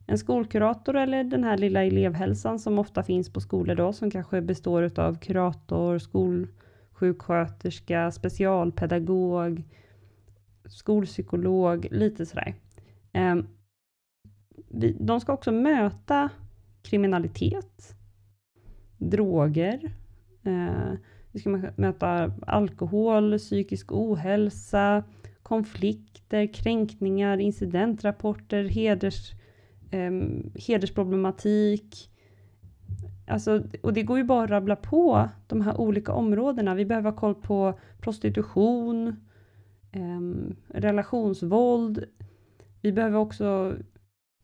A: En skolkurator eller den här lilla elevhälsan som ofta finns på skolor då, som kanske består av kurator, skol sjuksköterska, specialpedagog, skolpsykolog, lite sådär. Ehm, de ska också möta kriminalitet, droger, eh, vi ska möta alkohol, psykisk ohälsa, konflikter, kränkningar, incidentrapporter, heders, eh, hedersproblematik, Alltså, och det går ju bara att rabbla på de här olika områdena. Vi behöver ha koll på prostitution, eh, relationsvåld. Vi behöver också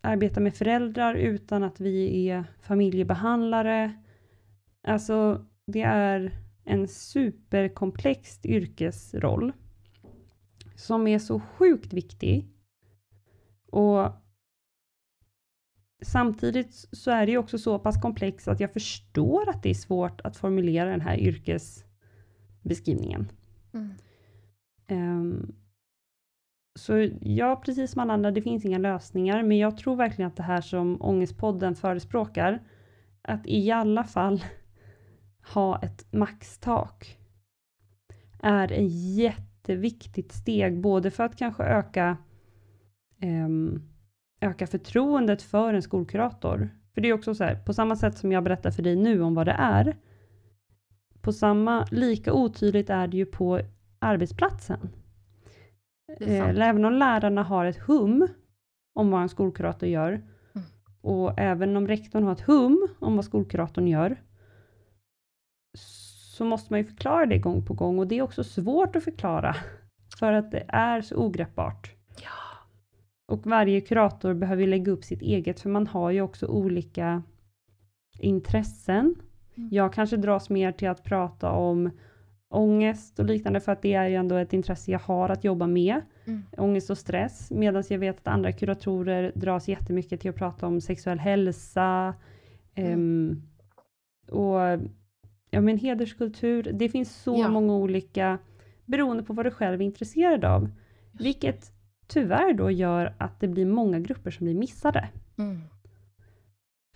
A: arbeta med föräldrar utan att vi är familjebehandlare. Alltså, det är en superkomplex yrkesroll som är så sjukt viktig. Och Samtidigt så är det ju också så pass komplext att jag förstår att det är svårt att formulera den här yrkesbeskrivningen. Mm. Um, så ja, precis som alla andra, det finns inga lösningar, men jag tror verkligen att det här som Ångestpodden förespråkar, att i alla fall ha ett maxtak, är ett jätteviktigt steg, både för att kanske öka um, öka förtroendet för en skolkurator. För det är också så här, på samma sätt som jag berättar för dig nu om vad det är, på samma, lika otydligt är det ju på arbetsplatsen. Eh, även om lärarna har ett hum om vad en skolkurator gör, mm. och även om rektorn har ett hum om vad skolkuratorn gör, så måste man ju förklara det gång på gång och det är också svårt att förklara, för att det är så ogreppbart. Och varje kurator behöver lägga upp sitt eget, för man har ju också olika intressen.
B: Mm.
A: Jag kanske dras mer till att prata om ångest och liknande, för att det är ju ändå ett intresse jag har att jobba med.
B: Mm.
A: Ångest och stress, medan jag vet att andra kuratorer dras jättemycket till att prata om sexuell hälsa, ehm, och ja, men hederskultur. Det finns så
B: Ja.
A: många olika, beroende på vad du själv är intresserad av. Vilket tyvärr då gör att det blir många grupper som blir missade.
B: Mm.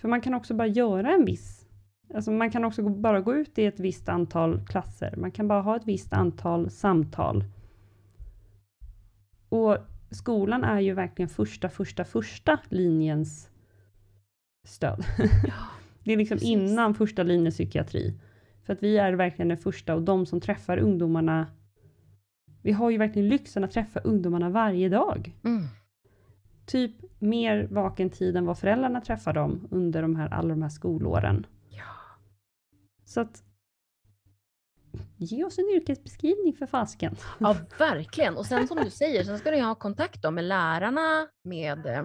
A: För man kan också bara göra en viss, alltså man kan också bara gå ut i ett visst antal klasser. Man kan bara ha ett visst antal samtal. Och skolan är ju verkligen första, första, första linjens stöd. Det är liksom
B: Precis.
A: innan första linjens psykiatri. För att vi är verkligen den första och de som träffar ungdomarna. Vi har ju verkligen lyxen att träffa ungdomarna varje dag.
B: Mm.
A: Typ mer vaken tid än vad föräldrarna träffar dem under de här, alla de här skolåren.
B: Ja.
A: Så att ge oss en yrkesbeskrivning för fasken.
B: ja, verkligen. Och sen som du säger, sen ska du ju ha kontakt då med lärarna, med, eh,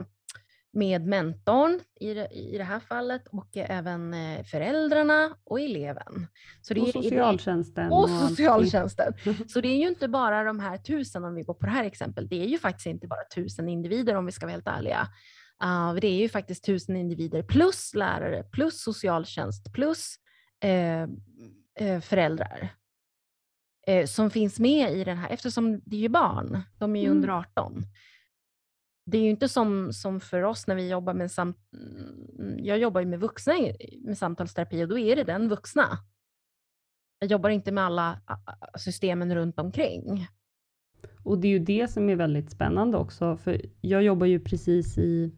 B: med mentorn i det, i det här fallet och även eh, föräldrarna och eleven. Så det
A: Och socialtjänsten.
B: och socialtjänsten. Så det är ju inte bara de här tusen, om vi går på det här exempel, det är ju faktiskt inte bara tusen individer om vi ska vara helt ärliga. Uh, det är ju faktiskt tusen individer plus lärare, plus socialtjänst, plus eh, eh, föräldrar eh, som finns med i den här, eftersom det är ju barn, de är ju
A: Mm.
B: under 18. Det är ju inte som, som för oss när vi jobbar med samt, mm, jag jobbar ju med vuxna med samtalsterapi och då är det den vuxna. Jag jobbar inte med alla systemen runt omkring.
A: Och det är ju det som är väldigt spännande också, för jag jobbar ju precis i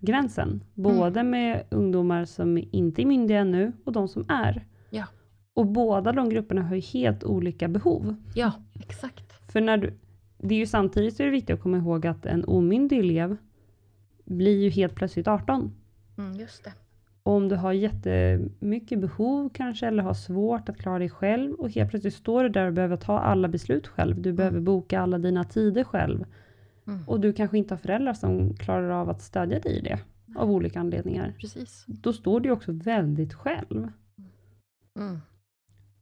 A: gränsen, både med ungdomar som inte är myndiga ännu och de som är.
B: Ja.
A: Och båda de grupperna har ju helt olika behov.
B: Ja, exakt.
A: För när du, det är ju samtidigt så är det viktigt att komma ihåg att en omyndig elev blir ju helt plötsligt 18.
B: Mm, just det.
A: Och om du har jättemycket behov kanske, eller har svårt att klara dig själv och helt plötsligt står du där och behöver ta alla beslut själv. Du behöver boka alla dina tider själv.
B: Mm.
A: Och du kanske inte har föräldrar som klarar av att stödja dig i det. Av olika anledningar.
B: Precis.
A: Då står du också väldigt själv.
B: Mm.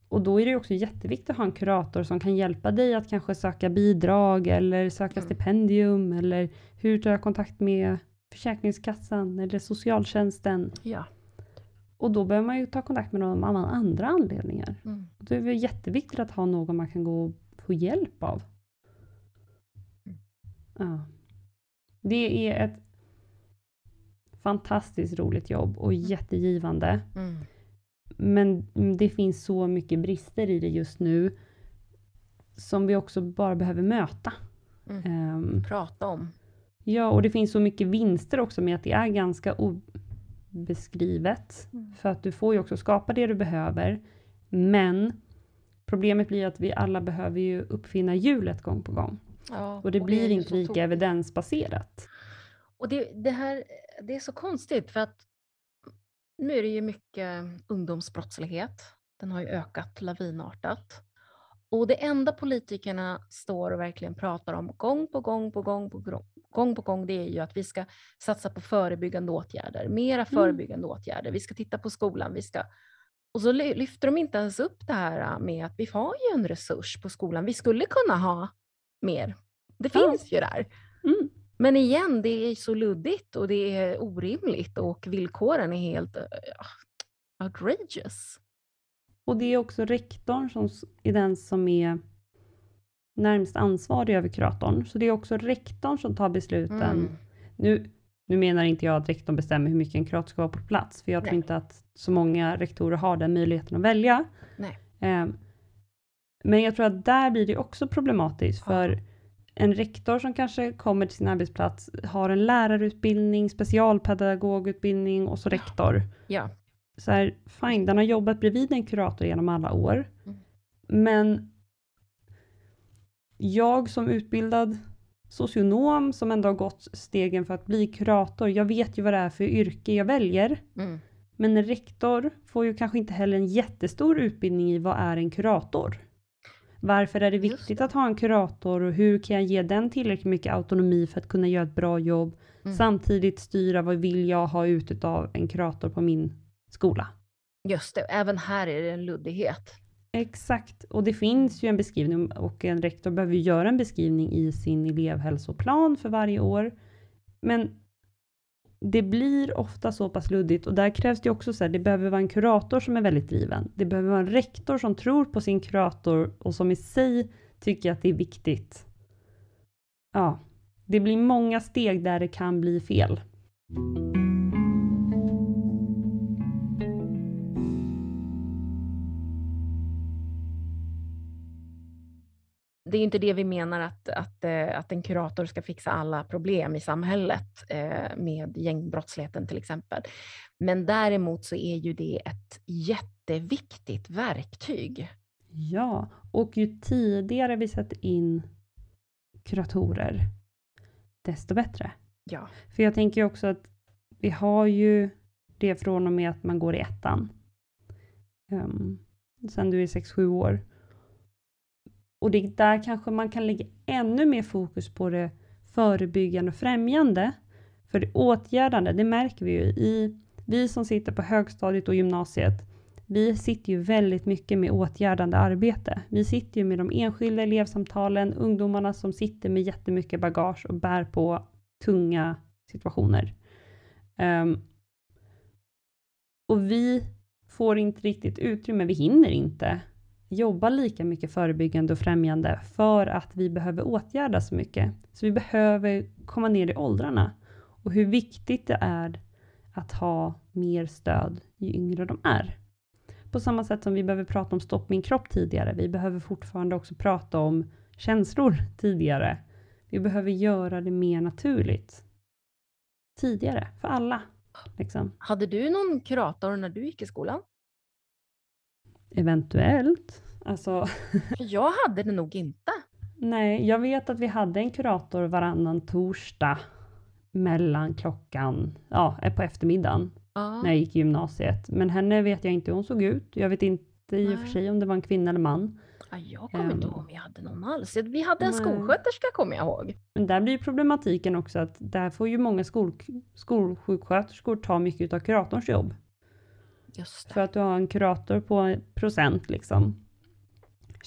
A: Och då är det också jätteviktigt att ha en kurator som kan hjälpa dig att kanske söka bidrag eller söka
B: Mm.
A: stipendium eller hur tar jag kontakt med Försäkringskassan eller socialtjänsten.
B: Ja.
A: Och då behöver man ju ta kontakt med någon av andra anledningar.
B: Mm.
A: Då är det jätteviktigt att ha någon man kan gå och få hjälp av.
B: Mm.
A: Ja. Det är ett fantastiskt roligt jobb och jättegivande.
B: Mm.
A: Men det finns så mycket brister i det just nu som vi också bara behöver möta.
B: Mm.
A: Ehm,
B: Prata om.
A: ja, och det finns så mycket vinster också med att det är ganska obeskrivet.
B: Mm.
A: För att du får ju också skapa det du behöver. Men problemet blir att vi alla behöver ju uppfinna hjulet gång på gång.
B: Ja,
A: Och det
B: är
A: blir
B: ju
A: inte lika evidensbaserat.
B: Och det, det här det är så konstigt för att nu är det ju mycket ungdomsbrottslighet. Den har ju ökat lavinartat. Och det enda politikerna står och verkligen pratar om gång på gång på gång på gång, gång på gång, det är ju att vi ska satsa på förebyggande åtgärder, mera förebyggande åtgärder. Vi ska titta på skolan, vi ska... Och så ly- lyfter de inte ens upp det här med att vi har ju en resurs på skolan. Vi skulle kunna ha mer. Det
A: Ja.
B: finns ju där.
A: Mm.
B: Men igen, det är så luddigt och det är orimligt och villkoren är helt eh, outrageous.
A: Och det är också rektorn som är den som är närmst ansvarig över kuratorn. Så det är också rektorn som tar besluten.
B: Mm.
A: Nu, nu menar inte jag att rektorn bestämmer hur mycket en kurator ska vara på plats, för jag tror
B: Nej.
A: inte att så många rektorer har den möjligheten att välja.
B: Nej.
A: Ehm, men jag tror att där blir det också problematiskt,
B: Ja.
A: En rektor som kanske kommer till sin arbetsplats har en lärarutbildning, specialpedagogutbildning och så rektor.
B: Ja.
A: Så här, fine, den har jobbat bredvid en kurator genom alla år.
B: Mm.
A: Men jag som utbildad socionom som ändå har gått stegen för att bli kurator, jag vet ju vad det är för yrke jag väljer.
B: Mm.
A: Men en rektor får ju kanske inte heller en jättestor utbildning i vad är en kurator. Varför är det viktigt att ha en kurator och hur kan jag ge den tillräckligt mycket autonomi för att kunna göra ett bra jobb?
B: Mm.
A: Samtidigt styra vad vill jag ha ut av en kurator på min skola?
B: Just det, även här är det en luddighet.
A: Exakt, och det finns ju en beskrivning och en rektor behöver göra en beskrivning i sin elevhälsoplan för varje år. Men det blir ofta så pass luddigt och där krävs det också så här, det behöver vara en kurator som är väldigt driven. Det behöver vara en rektor som tror på sin kurator och som i sig tycker att det är viktigt. Ja, det blir många steg där det kan bli fel.
B: Det är ju inte det vi menar att, att, eh, att en kurator ska fixa alla problem i samhället eh, med gängbrottsligheten till exempel. Men däremot så är ju det ett jätteviktigt verktyg.
A: Ja, och ju tidigare vi sätter in kuratorer, desto bättre.
B: Ja.
A: För jag tänker också att vi har ju det från och med att man går i ettan. Um, sen du är 6-7 år. Och det där kanske man kan lägga ännu mer fokus på det förebyggande och främjande. För det åtgärdande, det märker vi ju i, vi som sitter på högstadiet och gymnasiet, vi sitter ju väldigt mycket med åtgärdande arbete. Vi sitter ju med de enskilda elevsamtalen, ungdomarna som sitter med jättemycket bagage och bär på tunga situationer. Um, och vi får inte riktigt utrymme, vi hinner inte jobba lika mycket förebyggande och främjande för att vi behöver åtgärda så mycket. Så vi behöver komma ner i åldrarna. Och hur viktigt det är att ha mer stöd ju yngre de är. På samma sätt som vi behöver prata om stopp min kropp tidigare. Vi behöver fortfarande också prata om känslor tidigare. Vi behöver göra det mer naturligt. Tidigare, för alla. Liksom.
B: Hade du någon kurator när du gick i skolan?
A: Eventuellt. Alltså,
B: jag hade det nog inte.
A: nej, jag vet att vi hade en kurator varannan torsdag mellan klockan, ja, på eftermiddagen
B: Ja.
A: när jag gick i gymnasiet. Men henne vet jag inte hur hon såg ut. Jag vet inte i och för sig om det var en kvinna eller man.
B: Ja, jag kommer inte
A: Ehm.
B: ihåg om vi hade någon alls. Vi hade en
A: Nej.
B: skolsköterska kommer jag ihåg.
A: Men där blir problematiken också att där får ju många skol, skolsjuksköterskor ta mycket av kuratorns jobb.
B: Just
A: För att du har en kurator på procent liksom.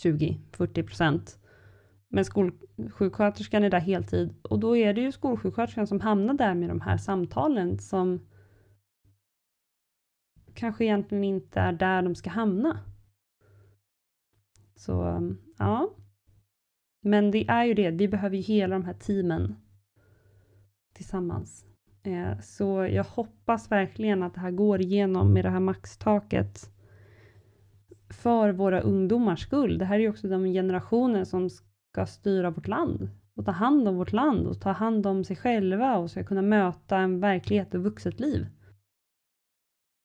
A: 20-40 procent. Men skolsjuksköterskan är där heltid och då är det ju skolsjuksköterskan som hamnar där med de här samtalen som kanske egentligen inte är där de ska hamna. Så ja. Men det är ju det, vi behöver ju hela de här teamen tillsammans. Eh, Så jag hoppas verkligen att det här går igenom med det här maxtaket för våra ungdomars skull. Det här är ju också de generationer som ska styra vårt land och ta hand om vårt land och ta hand om sig själva och ska kunna möta en verklighet och vuxet liv.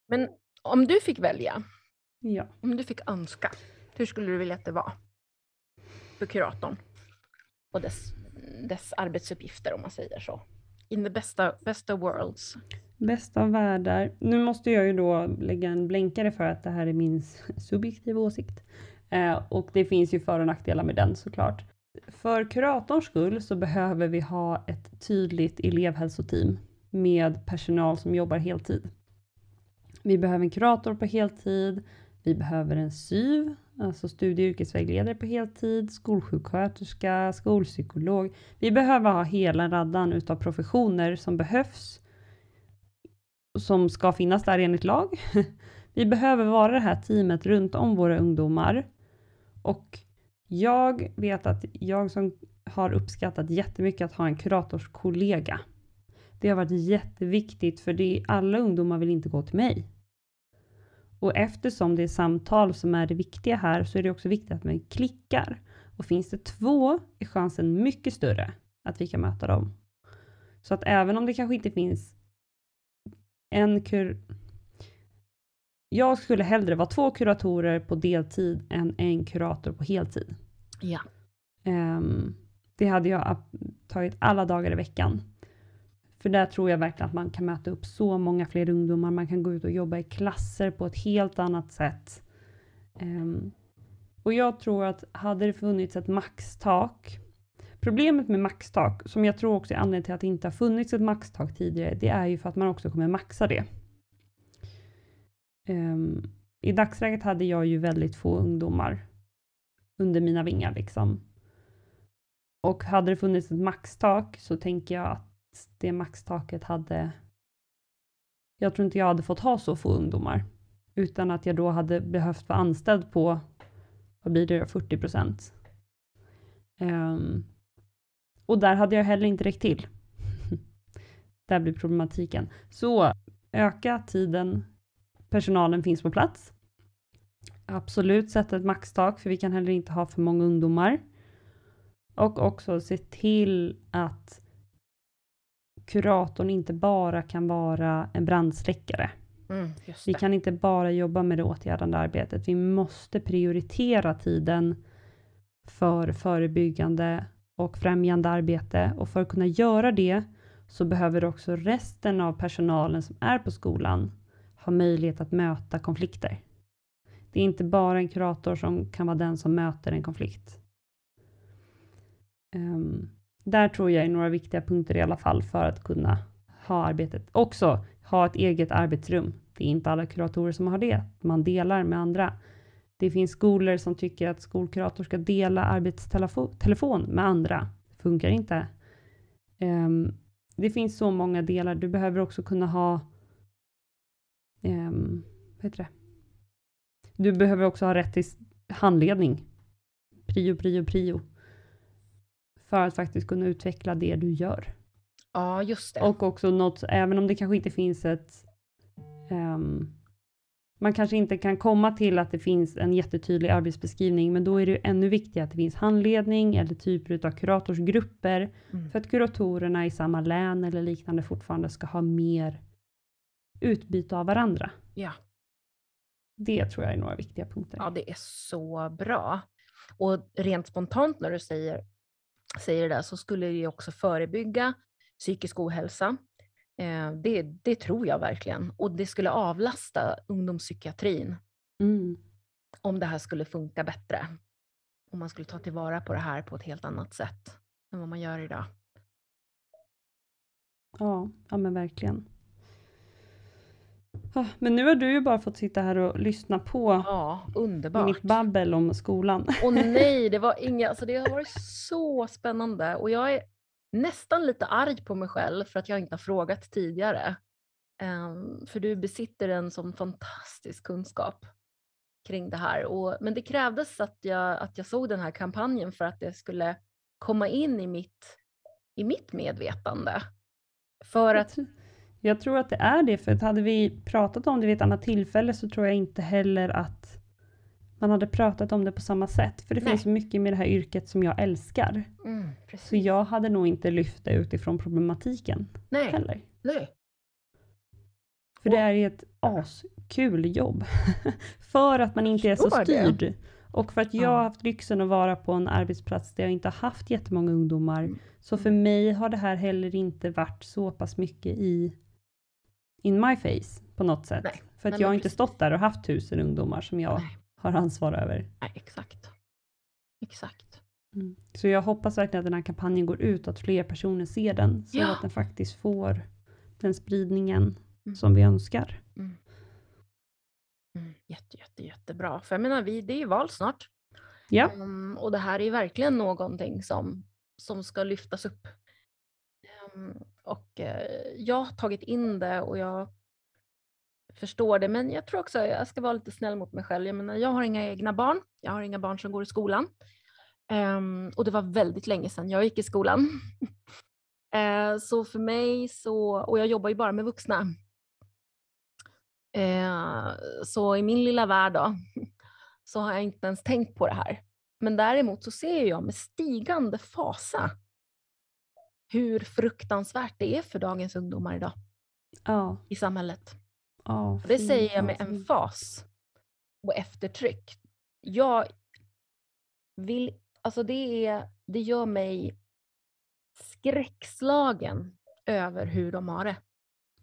B: Men om du fick välja,
A: Ja.
B: om du fick önska, hur skulle du vilja att det var för kuratorn och dess, dess arbetsuppgifter om man säger så? In the bästa, bästa worlds.
A: Bästa av världar. Nu måste jag ju då lägga en blänkare för att det här är min subjektiva åsikt. Eh, och det finns ju för och nackdelar med den såklart. För kuratorns skull så behöver vi ha ett tydligt elevhälsoteam med personal som jobbar heltid. Vi behöver en kurator på heltid. Vi behöver en SYV, alltså studie och yrkesvägledare på heltid, skolsjuksköterska, skolpsykolog. Vi behöver ha hela raddan utav professioner som behövs som ska finnas där enligt lag. Vi behöver vara det här teamet runt om våra ungdomar. Och jag vet att jag som har uppskattat jättemycket att ha en kuratorskollega. Det har varit jätteviktigt för det, alla ungdomar vill inte gå till mig. Och eftersom det är samtal som är det viktiga här så är det också viktigt att man klickar. Och finns det två är chansen mycket större att vi kan möta dem. Så att även om det kanske inte finns en kur... Jag skulle hellre vara två kuratorer på deltid än en kurator på heltid.
B: Ja.
A: Ehm, det hade jag tagit alla dagar i veckan. För där tror jag verkligen att man kan möta upp så många fler ungdomar. Man kan gå ut och jobba i klasser på ett helt annat sätt. Um, Och jag tror att hade det funnits ett maxtak, problemet med maxtak, som jag tror också är anledningen till att det inte har funnits ett maxtak tidigare, det är ju för att man också kommer maxa det. Um, I dagsläget hade jag ju väldigt få ungdomar under mina vingar liksom. Och hade det funnits ett maxtak så tänker jag att det maxtaket hade jag tror inte jag hade fått ha så få ungdomar, utan att jag då hade behövt vara anställd på, vad blir det, 40 procent. Um, och där hade jag heller inte räckt till. där blir problematiken. Så öka tiden personalen finns på plats. Absolut sätta ett maxtak, för vi kan heller inte ha för många ungdomar. Och också se till att kuratorn inte bara kan vara en brandsläckare. Mm, vi kan inte bara jobba med det åtgärdande arbetet. Vi måste prioritera tiden för förebyggande och främjande arbete och för att kunna göra det så behöver också resten av personalen som är på skolan ha möjlighet att möta konflikter. Det är inte bara en kurator som kan vara den som möter en konflikt. Um, där tror jag är några viktiga punkter i alla fall för att kunna ha arbetet. Också ha ett eget arbetsrum. Det är inte alla kuratorer som har det. Man delar med andra. Det finns skolor som tycker att skolkurator ska dela arbetstelefon med andra. Det funkar inte. Um, det finns så många delar. Du behöver också kunna ha um, vad heter det? Du behöver också ha rätt till handledning. Prio, prio, prio för att faktiskt kunna utveckla det du gör.
B: Ja, just det.
A: Och också något, även om det kanske inte finns ett um, man kanske inte kan komma till att det finns en jättetydlig arbetsbeskrivning, men då är det ännu viktigare att det finns handledning eller typer av kuratorsgrupper mm. för att kuratorerna i samma län eller liknande fortfarande ska ha mer utbyte av varandra.
B: Ja.
A: Det tror jag är några viktiga punkter.
B: Ja, det är så bra. Och rent spontant när du säger säger det där, så skulle det också förebygga psykisk ohälsa. Eh, det, det tror jag verkligen. Och det skulle avlasta ungdomspsykiatrin mm. om det här skulle funka bättre. Om man skulle ta tillvara på det här på ett helt annat sätt än vad man gör idag.
A: Ja, ja men verkligen. Ah, men nu har du ju bara fått sitta här och lyssna på
B: ja, underbart.
A: mitt babbel om skolan.
B: Och nej, det var inga, alltså det har varit så spännande och jag är nästan lite arg på mig själv för att jag inte har frågat tidigare. Um, för du besitter en sån fantastisk kunskap kring det här. Och, men det krävdes att jag, att jag såg den här kampanjen för att det skulle komma in i mitt, i mitt medvetande. För att
A: jag tror att det är det, för att hade vi pratat om det vid ett annat tillfälle så tror jag inte heller att man hade pratat om det på samma sätt. För det Nej. finns så mycket med det här yrket som jag älskar. Mm, så jag hade nog inte lyft det utifrån problematiken
B: Nej.
A: heller.
B: Nej.
A: För det är ett askul jobb. för att man inte är så styrd. Det. Och för att jag har haft lyxen att vara på en arbetsplats där jag inte har haft jättemånga ungdomar. Mm. Så för mig har det här heller inte varit så pass mycket i in my face på något sätt. Nej. För att Nej, jag har inte stått där och haft tusen ungdomar som jag Nej. har ansvar över.
B: Nej, exakt. Exakt.
A: Mm. Så jag hoppas verkligen att den här kampanjen går ut och att fler personer ser den. Så ja. att den faktiskt får den spridningen mm. som vi önskar. Mm.
B: Mm. Jätte, jätte, jättebra. För jag menar, vi, det är ju val snart.
A: Ja. Um,
B: och det här är verkligen någonting som, som ska lyftas upp. Um, och eh, jag har tagit in det och jag förstår det. Men jag tror också att jag ska vara lite snäll mot mig själv. Jag menar, jag har inga egna barn. Jag har inga barn som går i skolan. Um, och det var väldigt länge sedan jag gick i skolan. uh, så för mig så, och jag jobbar ju bara med vuxna. Uh, så i min lilla värld då, så har jag inte ens tänkt på det här. Men däremot så ser jag med stigande fasa hur fruktansvärt det är för dagens ungdomar idag
A: ja.
B: i samhället.
A: Ja,
B: det säger jag med en fas och eftertryck. Jag vill, alltså det, är, det gör mig skräckslagen över hur de har det.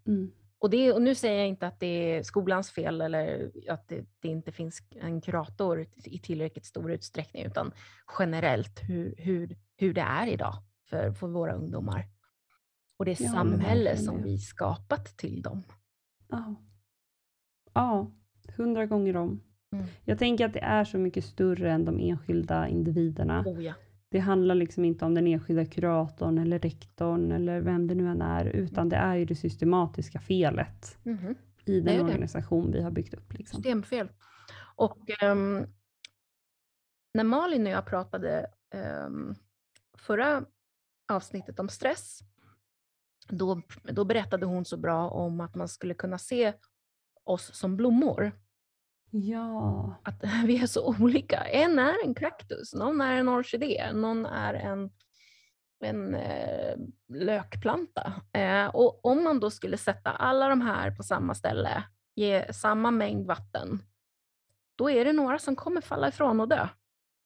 A: Mm.
B: och, det, och nu säger jag inte att det är skolans fel eller att det, det, inte finns en kurator i tillräckligt stor utsträckning, utan generellt hur, hur, hur det är idag för, för våra ungdomar. Och det ja, samhälle som vi skapat till dem.
A: Ja, ja hundra gånger om. Mm. Jag tänker att det är så mycket större än de enskilda individerna.
B: Oh, ja.
A: Det handlar liksom inte om den enskilda kuratorn eller rektorn eller vem det nu än är, utan det är ju det systematiska felet mm. i den organisation vi har byggt upp. Liksom.
B: Systemfel. Och um, när Malin och jag pratade um, förra avsnittet om stress, då, då berättade hon så bra om att man skulle kunna se oss som blommor.
A: Ja.
B: Att vi är så olika. En är en kaktus, någon är en orkidé, någon är en, en eh, lökplanta. Eh, och om man då skulle sätta alla de här på samma ställe, ge samma mängd vatten, då är det några som kommer falla ifrån och dö.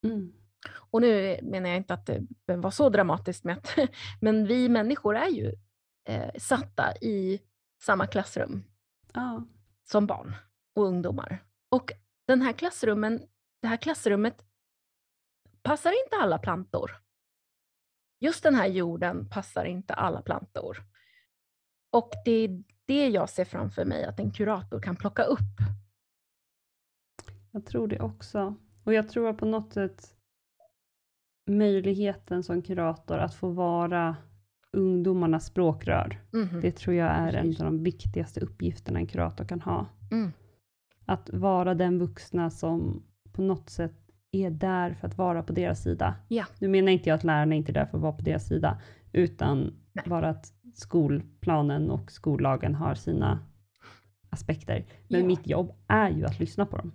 B: Mm. Och nu menar jag inte att det var så dramatiskt, med att, men vi människor är ju eh, satta i samma klassrum
A: ja.
B: som barn och ungdomar. Och den här klassrummen, det här klassrummet passar inte alla plantor. Just den här jorden passar inte alla plantor. Och det är det jag ser framför mig att en kurator kan plocka upp.
A: Jag tror det också. Och jag tror på något sätt möjligheten som kurator att få vara ungdomarnas språkrör. Mm. Det tror jag är en av de viktigaste uppgifterna en kurator kan ha. Mm. Att vara den vuxna som på något sätt är där för att vara på deras sida.
B: Ja.
A: Nu menar inte jag att lärarna inte är där för att vara på deras sida, utan Nej. bara att skolplanen och skollagen har sina aspekter. Men ja. mitt jobb är ju att lyssna på dem.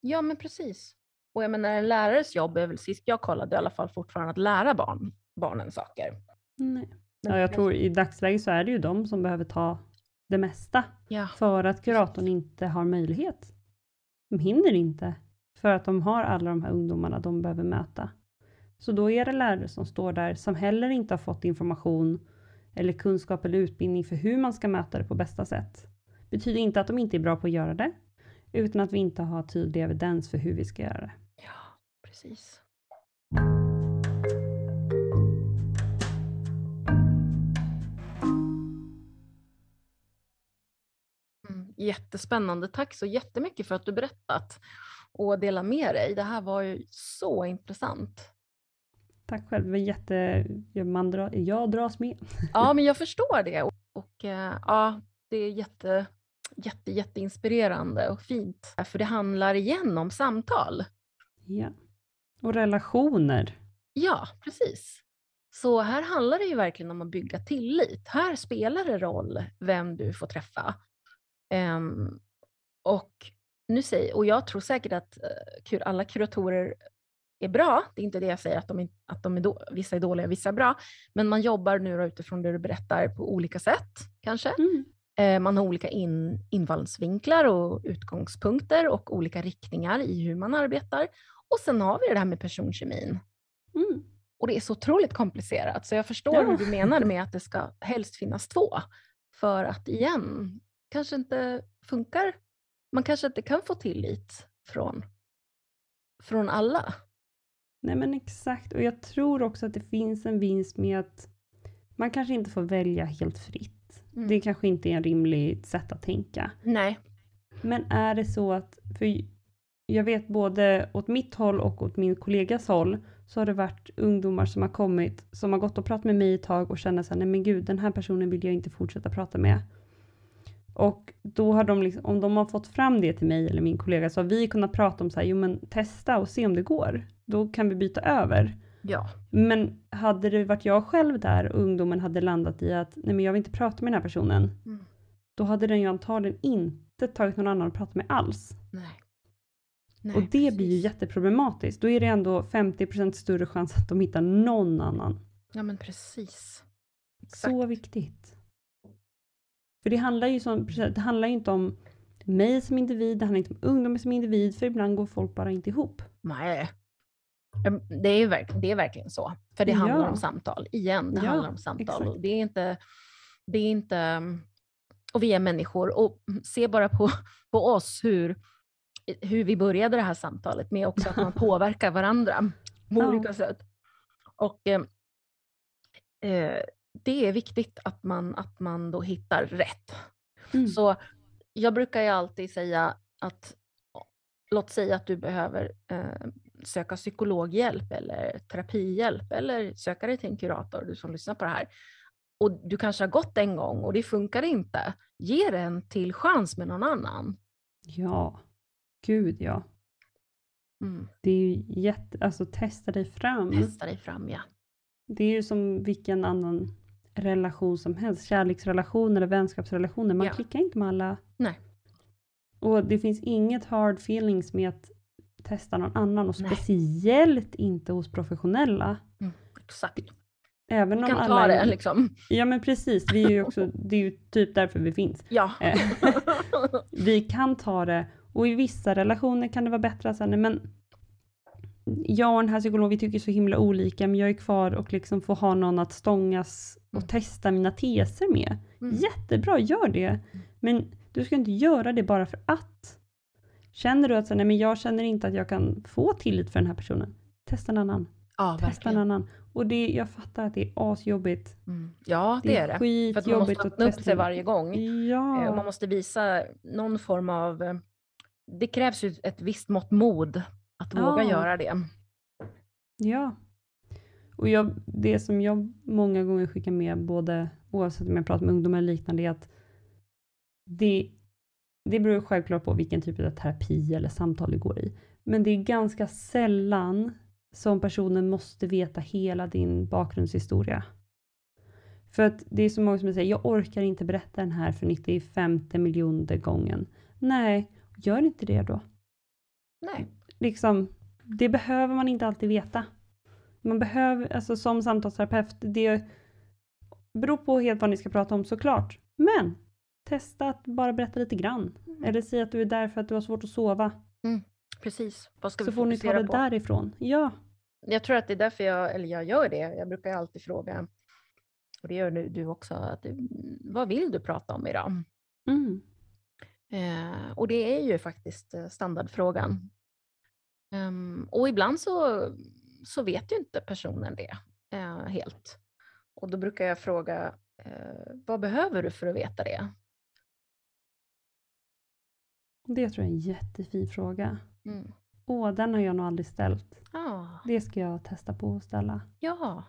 B: Ja, men precis. Och jag menar, en lärares jobb är väl, sist jag kollade i alla fall, fortfarande att lära barn, barnen saker.
A: Nej. Ja, jag tror i dagsläget så är det ju de som behöver ta det mesta.
B: Ja.
A: För att kuratorn inte har möjlighet. De hinner inte. För att de har alla de här ungdomarna de behöver möta. Så då är det lärare som står där som heller inte har fått information eller kunskap eller utbildning för hur man ska möta det på bästa sätt. Betyder inte att de inte är bra på att göra det, utan att vi inte har tydlig evidens för hur vi ska göra det.
B: Precis. Jättespännande. Tack så jättemycket för att du berättat och delat med dig. Det här var ju så intressant.
A: Tack själv. Det var jätte... Man dra... Jag dras med.
B: Ja, men jag förstår det. Och, och eh, ja, det är jätte, jätte, jätteinspirerande och fint. För det handlar igen om samtal.
A: Ja. Och relationer.
B: Ja, precis. Så här handlar det ju verkligen om att bygga tillit. Här spelar det roll vem du får träffa. Um, och, nu säger, och jag tror säkert att uh, alla kuratorer är bra. Det är inte det jag säger att, de, att de är då, vissa är dåliga och vissa är bra. Men man jobbar nu utifrån det du berättar på olika sätt kanske. Mm. Eh, man har olika in, infallsvinklar och utgångspunkter och olika riktningar i hur man arbetar. Och sen har vi det här med personkemin. Mm. Och det är så otroligt komplicerat, så jag förstår ja. hur du menar med att det ska helst finnas två. För att igen, kanske inte funkar. Man kanske inte kan få tillit från, från alla.
A: Nej men exakt, och jag tror också att det finns en vinst med att man kanske inte får välja helt fritt. Mm. Det kanske inte är ett rimligt sätt att tänka.
B: Nej.
A: Men är det så att, för jag vet både åt mitt håll och åt min kollegas håll, så har det varit ungdomar som har kommit, som har gått och pratat med mig ett tag och känner såhär, nej men gud, den här personen vill jag inte fortsätta prata med. Och då har de, liksom, om de har fått fram det till mig eller min kollega, så har vi kunnat prata om så här, jo men testa och se om det går. Då kan vi byta över.
B: Ja.
A: Men hade det varit jag själv där och ungdomen hade landat i att, nej men jag vill inte prata med den här personen. Mm. Då hade den ju antagligen inte tagit någon annan att prata med alls.
B: Nej.
A: Nej, och det precis. blir ju jätteproblematiskt. Då är det ändå 50% större chans att de hittar någon annan.
B: Ja men precis.
A: Exakt. Så viktigt. För det handlar ju som, det handlar inte om mig som individ, det handlar inte om ungdomar som individ, för ibland går folk bara inte ihop.
B: Nej. Det är, verk, det är verkligen så. För det handlar ja. om samtal. Igen, det ja, handlar om samtal. Det är inte, det är inte och vi är människor och se bara på, på oss hur, hur vi började det här samtalet med också att man påverkar varandra på
A: Ja.
B: olika sätt. Och eh, eh, det är viktigt att man, att man då hittar rätt.
A: Mm.
B: Så jag brukar ju alltid säga att låt säga att du behöver eh, söka psykologhjälp eller terapihjälp eller söka dig till en kurator, du som lyssnar på det här. Och du kanske har gått en gång och det funkar inte. Ge det en till chans med någon annan.
A: Ja, gud ja.
B: Mm.
A: Det är ju jätte, alltså testa dig fram.
B: Testa dig fram, ja.
A: Det är ju som vilken annan relation som helst. Kärleksrelationer eller vänskapsrelationer. Man
B: Ja.
A: klickar inte med alla.
B: Nej.
A: Och det finns inget hard feelings med att testa någon annan och
B: Nej.
A: speciellt inte hos professionella.
B: Exakt.
A: Även
B: Vi
A: om
B: kan
A: alla
B: ta
A: är-
B: det liksom.
A: Ja men precis, vi är ju också, det är ju typ därför vi finns.
B: Ja.
A: Eh, vi kan ta det och i vissa relationer kan det vara bättre att säga nej men jag och den här psykologen vi tycker så himla olika men jag är kvar och liksom får ha någon att stångas och
B: Mm.
A: testa mina teser med.
B: Mm.
A: Jättebra, gör det. Men du ska inte göra det bara för att. Känner du att så, nej, men jag känner inte att jag kan få tillit för den här personen. Testa en annan.
B: ja,
A: Testa en
B: verkligen.
A: annan. Och det, jag fattar att det är asjobbigt.
B: Mm. Ja, det är det. För att man
A: skitjobbigt
B: måste öppna upp sig varje gång. Eh,
A: Ja.
B: Och man måste visa någon form av... Det krävs ju ett visst mått mod att våga
A: Ja.
B: göra det.
A: Ja. Och jag, det som jag många gånger skickar med, både oavsett om jag pratar med ungdomar eller liknande, är att det, det beror självklart på vilken typ av terapi eller samtal du går i. Men det är ganska sällan som personen måste veta hela din bakgrundshistoria. För att det är så många som säger, jag orkar inte berätta den här för 95 miljoner gången. Nej, gör inte det då
B: Nej.
A: liksom, det behöver man inte alltid veta. Man behöver, alltså som samtalsterapeut, det beror på helt vad ni ska prata om såklart. Men testa att bara berätta lite grann.
B: Mm.
A: Eller säga att du är där för att du har svårt att sova.
B: Precis. Vad ska
A: Så
B: vi
A: får ni ta det
B: på?
A: därifrån. Ja,
B: Jag tror att det är därför jag, eller jag gör det. Jag brukar alltid fråga, och det gör du, du också, att, mm, vad vill du prata om idag?
A: mm.
B: Eh, och det är ju faktiskt eh, standardfrågan. Ehm, och ibland så, så vet ju inte personen det eh, helt. Och då brukar jag fråga, eh, vad behöver du för att veta det?
A: det tror jag är en jättefin fråga.
B: Mm.
A: Åh, den har jag nog aldrig ställt.
B: Ah,
A: Det ska jag testa på att ställa.
B: ja.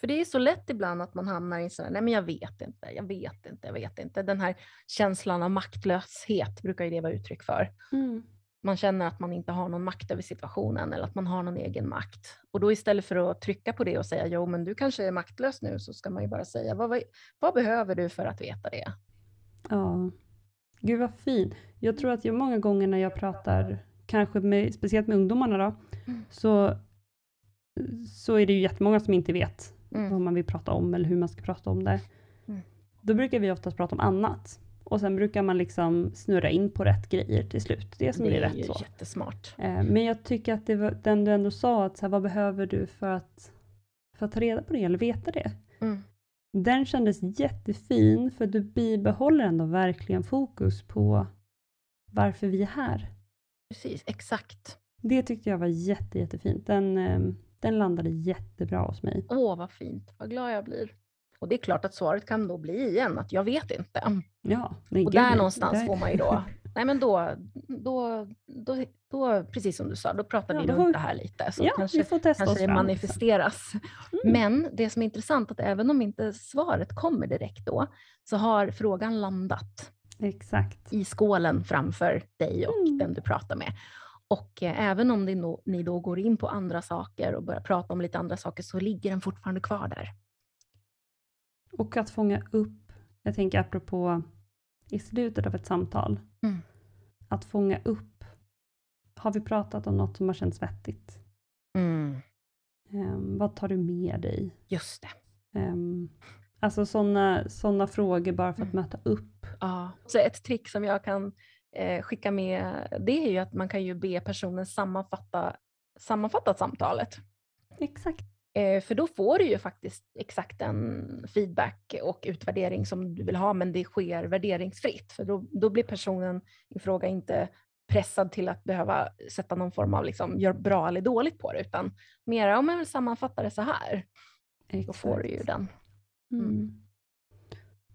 B: För det är så lätt ibland att man hamnar i här, nej men jag vet inte, jag vet inte, jag vet inte. Den här känslan av maktlöshet brukar ju det vara uttryck för.
A: Mm.
B: man känner att man inte har någon makt över situationen eller att man har någon egen makt. Och då istället för att trycka på det och säga jo men du kanske är maktlös nu så ska man ju bara säga vad, vad, vad behöver du för att veta det?
A: Ja. Gud vad fint. Jag tror att jag många gånger när jag pratar, kanske med, speciellt med ungdomarna då,
B: Mm.
A: så, så är det ju jättemånga som inte vet
B: Mm.
A: vad man vill prata om eller hur man ska prata om det.
B: Mm.
A: Då brukar vi oftast prata om annat. Och sen brukar man liksom snurra in på rätt grejer till slut. Det som
B: Det
A: blir
B: är
A: rätt
B: ju
A: så.
B: jättesmart.
A: Eh, Men jag tycker att det var den du ändå sa, att så här, vad behöver du för att, för att ta reda på det eller veta det?
B: Mm.
A: Den kändes jättefin för du bibehåller ändå verkligen fokus på varför vi är här.
B: Precis, exakt.
A: Det tyckte jag var jätte, jättefint. Den, eh, den landade jättebra hos mig.
B: Åh vad fint, vad glad jag blir. Och det är klart att svaret kan då bli igen att jag vet inte.
A: Ja, nej,
B: Och där någonstans
A: Där-
B: får man ju då, nej men då, då, då, då precis som du sa, då pratar
A: Ja,
B: vi runt det här lite. Så
A: Ja,
B: kanske
A: vi får testa oss
B: kanske det
A: fram.
B: manifesteras.
A: Mm.
B: Men det som är intressant är att även om inte svaret kommer direkt då, så har frågan landat
A: Exakt.
B: i skålen framför dig och
A: Mm.
B: den du pratar med. Och eh, även om nå- ni då går in på andra saker och börjar prata om lite andra saker så ligger den fortfarande kvar där.
A: Och att fånga upp, jag tänker apropå i slutet av ett samtal,
B: Mm.
A: att fånga upp, har vi pratat om något som har känts vettigt? Ehm, vad tar du med dig?
B: Just det.
A: Um, alltså sådana såna frågor bara för att
B: Mm.
A: möta upp.
B: Ja. Så ett trick som jag kan eh, skicka med det är ju att man kan ju be personen sammanfatta, sammanfatta samtalet.
A: Exakt.
B: Eh, för då får du ju faktiskt exakt den feedback och utvärdering som du vill ha, men det sker värderingsfritt. För då, då blir personen i fråga inte pressad till att behöva sätta någon form av liksom, gör bra eller dåligt på det, utan mer om man vill sammanfatta det så här. Exakt. Då får du ju den.
A: Mm. Mm.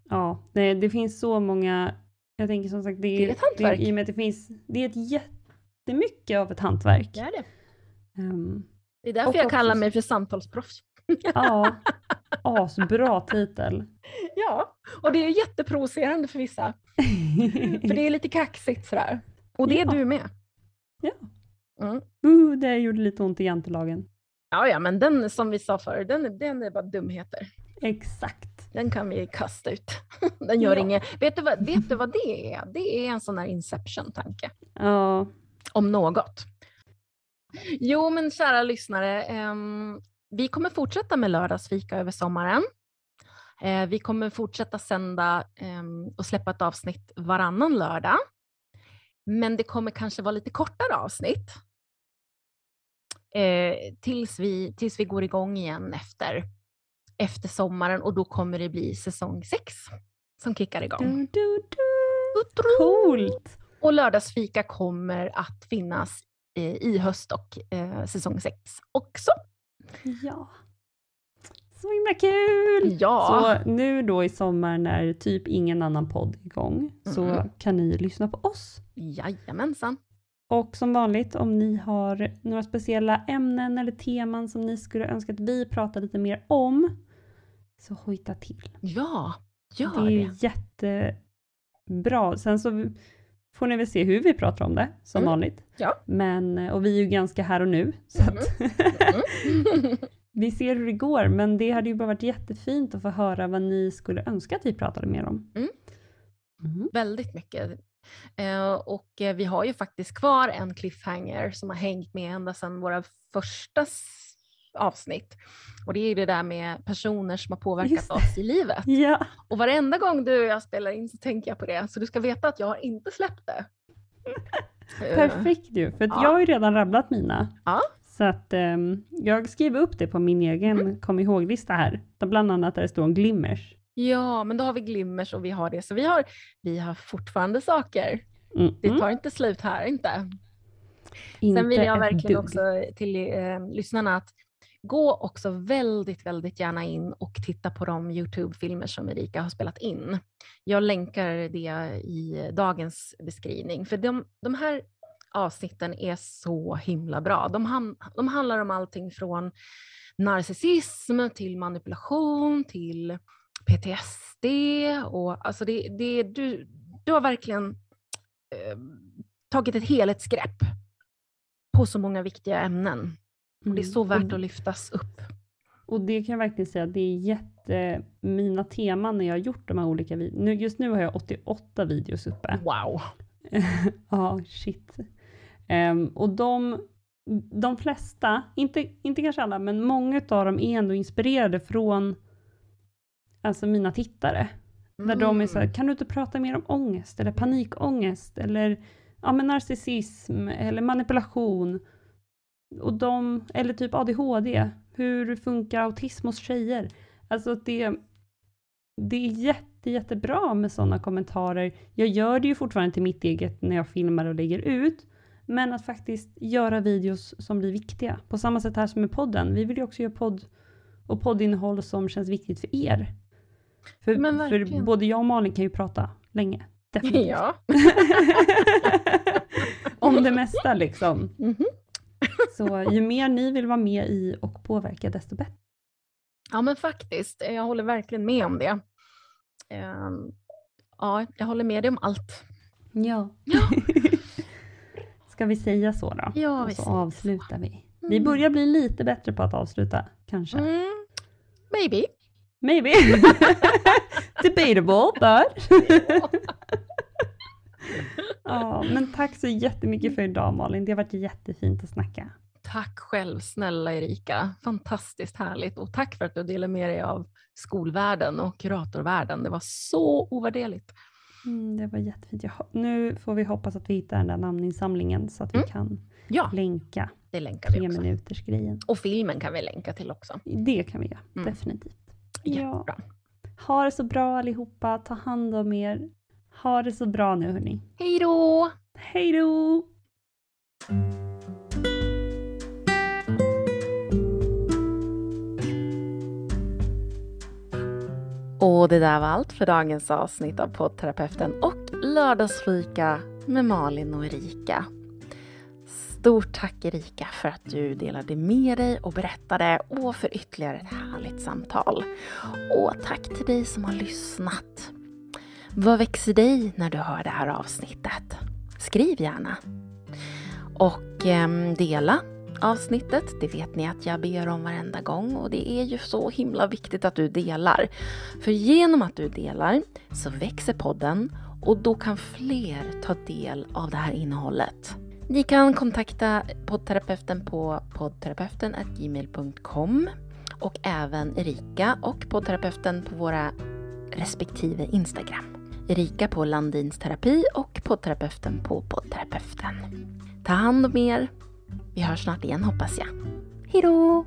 A: Ja, det, det, finns så många, jag tänker som sagt, det är,
B: det är ett hantverk.
A: Det, I och med att det finns, det är ett jättemycket av ett hantverk.
B: Det är det. Um, det är därför jag kallar mig för samtalsproffs.
A: Ja, asbra titel.
B: Ja, och det är jätteprovocerande för vissa. för det är lite kaxigt sådär. Och det ja. är du med.
A: Ja. Mm. Uh, det gjorde lite ont i jantelagen.
B: Ja, ja, men den som vi sa förr, den, den är bara dumheter.
A: Exakt.
B: Den kan vi kasta ut. Den gör ja. inget. Vet du, vad, vet du vad det är? Det är en sån här inception-tanke.
A: Ja.
B: Om något. Jo, men kära lyssnare, eh, vi kommer fortsätta med lördagsfika över sommaren. Eh, vi kommer fortsätta sända eh, och släppa ett avsnitt varannan lördag. Men det kommer kanske vara lite kortare avsnitt eh, tills, vi, tills vi går igång igen efter, efter sommaren och då kommer det bli säsong sex som kickar igång.
A: Du. Coolt!
B: Och lördagsfika kommer att finnas i höst och eh, säsong sex också.
A: Ja. Så himla kul!
B: Ja.
A: Så nu då i sommar när typ ingen annan podd är igång mm. så kan ni lyssna på oss.
B: Jajamensan.
A: Och som vanligt om ni har några speciella ämnen eller teman som ni skulle önska att vi pratar lite mer om så hojta till.
B: Ja, gör
A: det. är det. jättebra. Sen så får ni väl se hur vi pratar om det som mm. vanligt.
B: Ja.
A: Men, och vi är ju ganska här och nu. Så mm. mm. vi ser hur det går, men det hade ju bara varit jättefint att få höra vad ni skulle önska att vi pratade mer om.
B: Mm. Mm. Väldigt mycket. Eh, och eh, vi har ju faktiskt kvar en cliffhanger som har hängt med ända sedan våra första avsnitt. Och det är ju det där med personer som har påverkat oss i livet.
A: Ja.
B: Och varenda gång du och jag spelar in så tänker jag på det, så du ska veta att jag har inte släppt det.
A: Perfekt ju, för ja. jag har ju redan rabblat mina.
B: Ja.
A: Så att um, jag skriver upp det på min egen mm. kom ihåg-lista här, bland annat där det står om glimmers.
B: Ja, men då har vi glimmers och vi har det. Så vi har, vi har fortfarande saker.
A: Mm.
B: Det tar inte slut här inte. inte Sen vill jag verkligen också till eh, lyssnarna att gå också väldigt, väldigt gärna in och titta på de Youtube-filmer som Erika har spelat in. Jag länkar det i dagens beskrivning, för de, de här avsnitten är så himla bra. De, ham, de handlar om allting från narcissism till manipulation till PTSD och alltså det, det, du, du har verkligen eh, tagit ett helhetsgrepp på så många viktiga ämnen. Och det är så mm. värt att lyftas upp.
A: Och det kan jag verkligen säga, det är jätte, mina teman när jag har gjort de här olika videorna. Just nu har jag 88 videos uppe.
B: Wow!
A: ja, shit. Um, och de, de flesta, inte, inte kanske alla, men många av dem är ändå inspirerade från alltså mina tittare. Mm. Där de är så här, mm. kan du inte prata mer om ångest eller panikångest eller ja, men narcissism eller manipulation. Och de, eller typ ADHD. Hur funkar autism hos tjejer? Alltså det, det är jätte, jättebra med sådana kommentarer. Jag gör det ju fortfarande till mitt eget när jag filmar och lägger ut. Men att faktiskt göra videos som blir viktiga. På samma sätt här som med podden. Vi vill ju också göra podd och poddinnehåll som känns viktigt för er. För, för både jag och Malin kan ju prata länge.
B: Definitivt. Ja.
A: Om det mesta liksom. Mm -hmm. Så ju mer ni vill vara med i och påverka, desto bättre.
B: Ja, men faktiskt. Jag håller verkligen med om det. Um, ja, jag håller med dig om allt.
A: Ja. ja. Ska vi säga så då?
B: Ja,
A: och så avslutar vi. Mm. Vi börjar bli lite bättre på att avsluta, kanske.
B: Mm. Maybe.
A: Maybe. Debatable, but. ja, men tack så jättemycket för idag Malin. Det har varit jättefint att snacka.
B: Tack själv snälla Erika. Fantastiskt härligt och tack för att du delar med dig av skolvärlden och kuratorvärlden. Det var så ovärderligt.
A: Mm, det var jättefint. Nu får vi hoppas att vi hittar den där namninsamlingen så att vi mm. kan
B: ja.
A: länka
B: det länkar vi
A: tre
B: också.
A: minuters grejen.
B: Och filmen kan vi länka till också.
A: Det kan vi göra,
B: Mm.
A: definitivt. Ja.
B: Jättebra.
A: Ha det så bra allihopa, ta hand om er. Ha det så bra nu hörni.
B: Hej då!
A: Hej då!
B: Och det där var allt för dagens avsnitt av poddterapeuten och lördagsfika med Malin och Erika. Stort tack Erika för att du delade med dig och berättade och för ytterligare ett härligt samtal. Och tack till dig som har lyssnat. Vad växer dig när du hör det här avsnittet? Skriv gärna. Och eh, dela avsnittet. Det vet ni att jag ber om varenda gång och det är ju så himla viktigt att du delar. För genom att du delar så växer podden och då kan fler ta del av det här innehållet. Ni kan kontakta poddterapeuten på poddterapeuten.gmail.com och även Erika och poddterapeuten på våra respektive Instagram. Erika på Landins terapi och poddterapeuten på poddterapeuten. Ta hand om er. Vi hörs snart igen hoppas jag. Hejdå!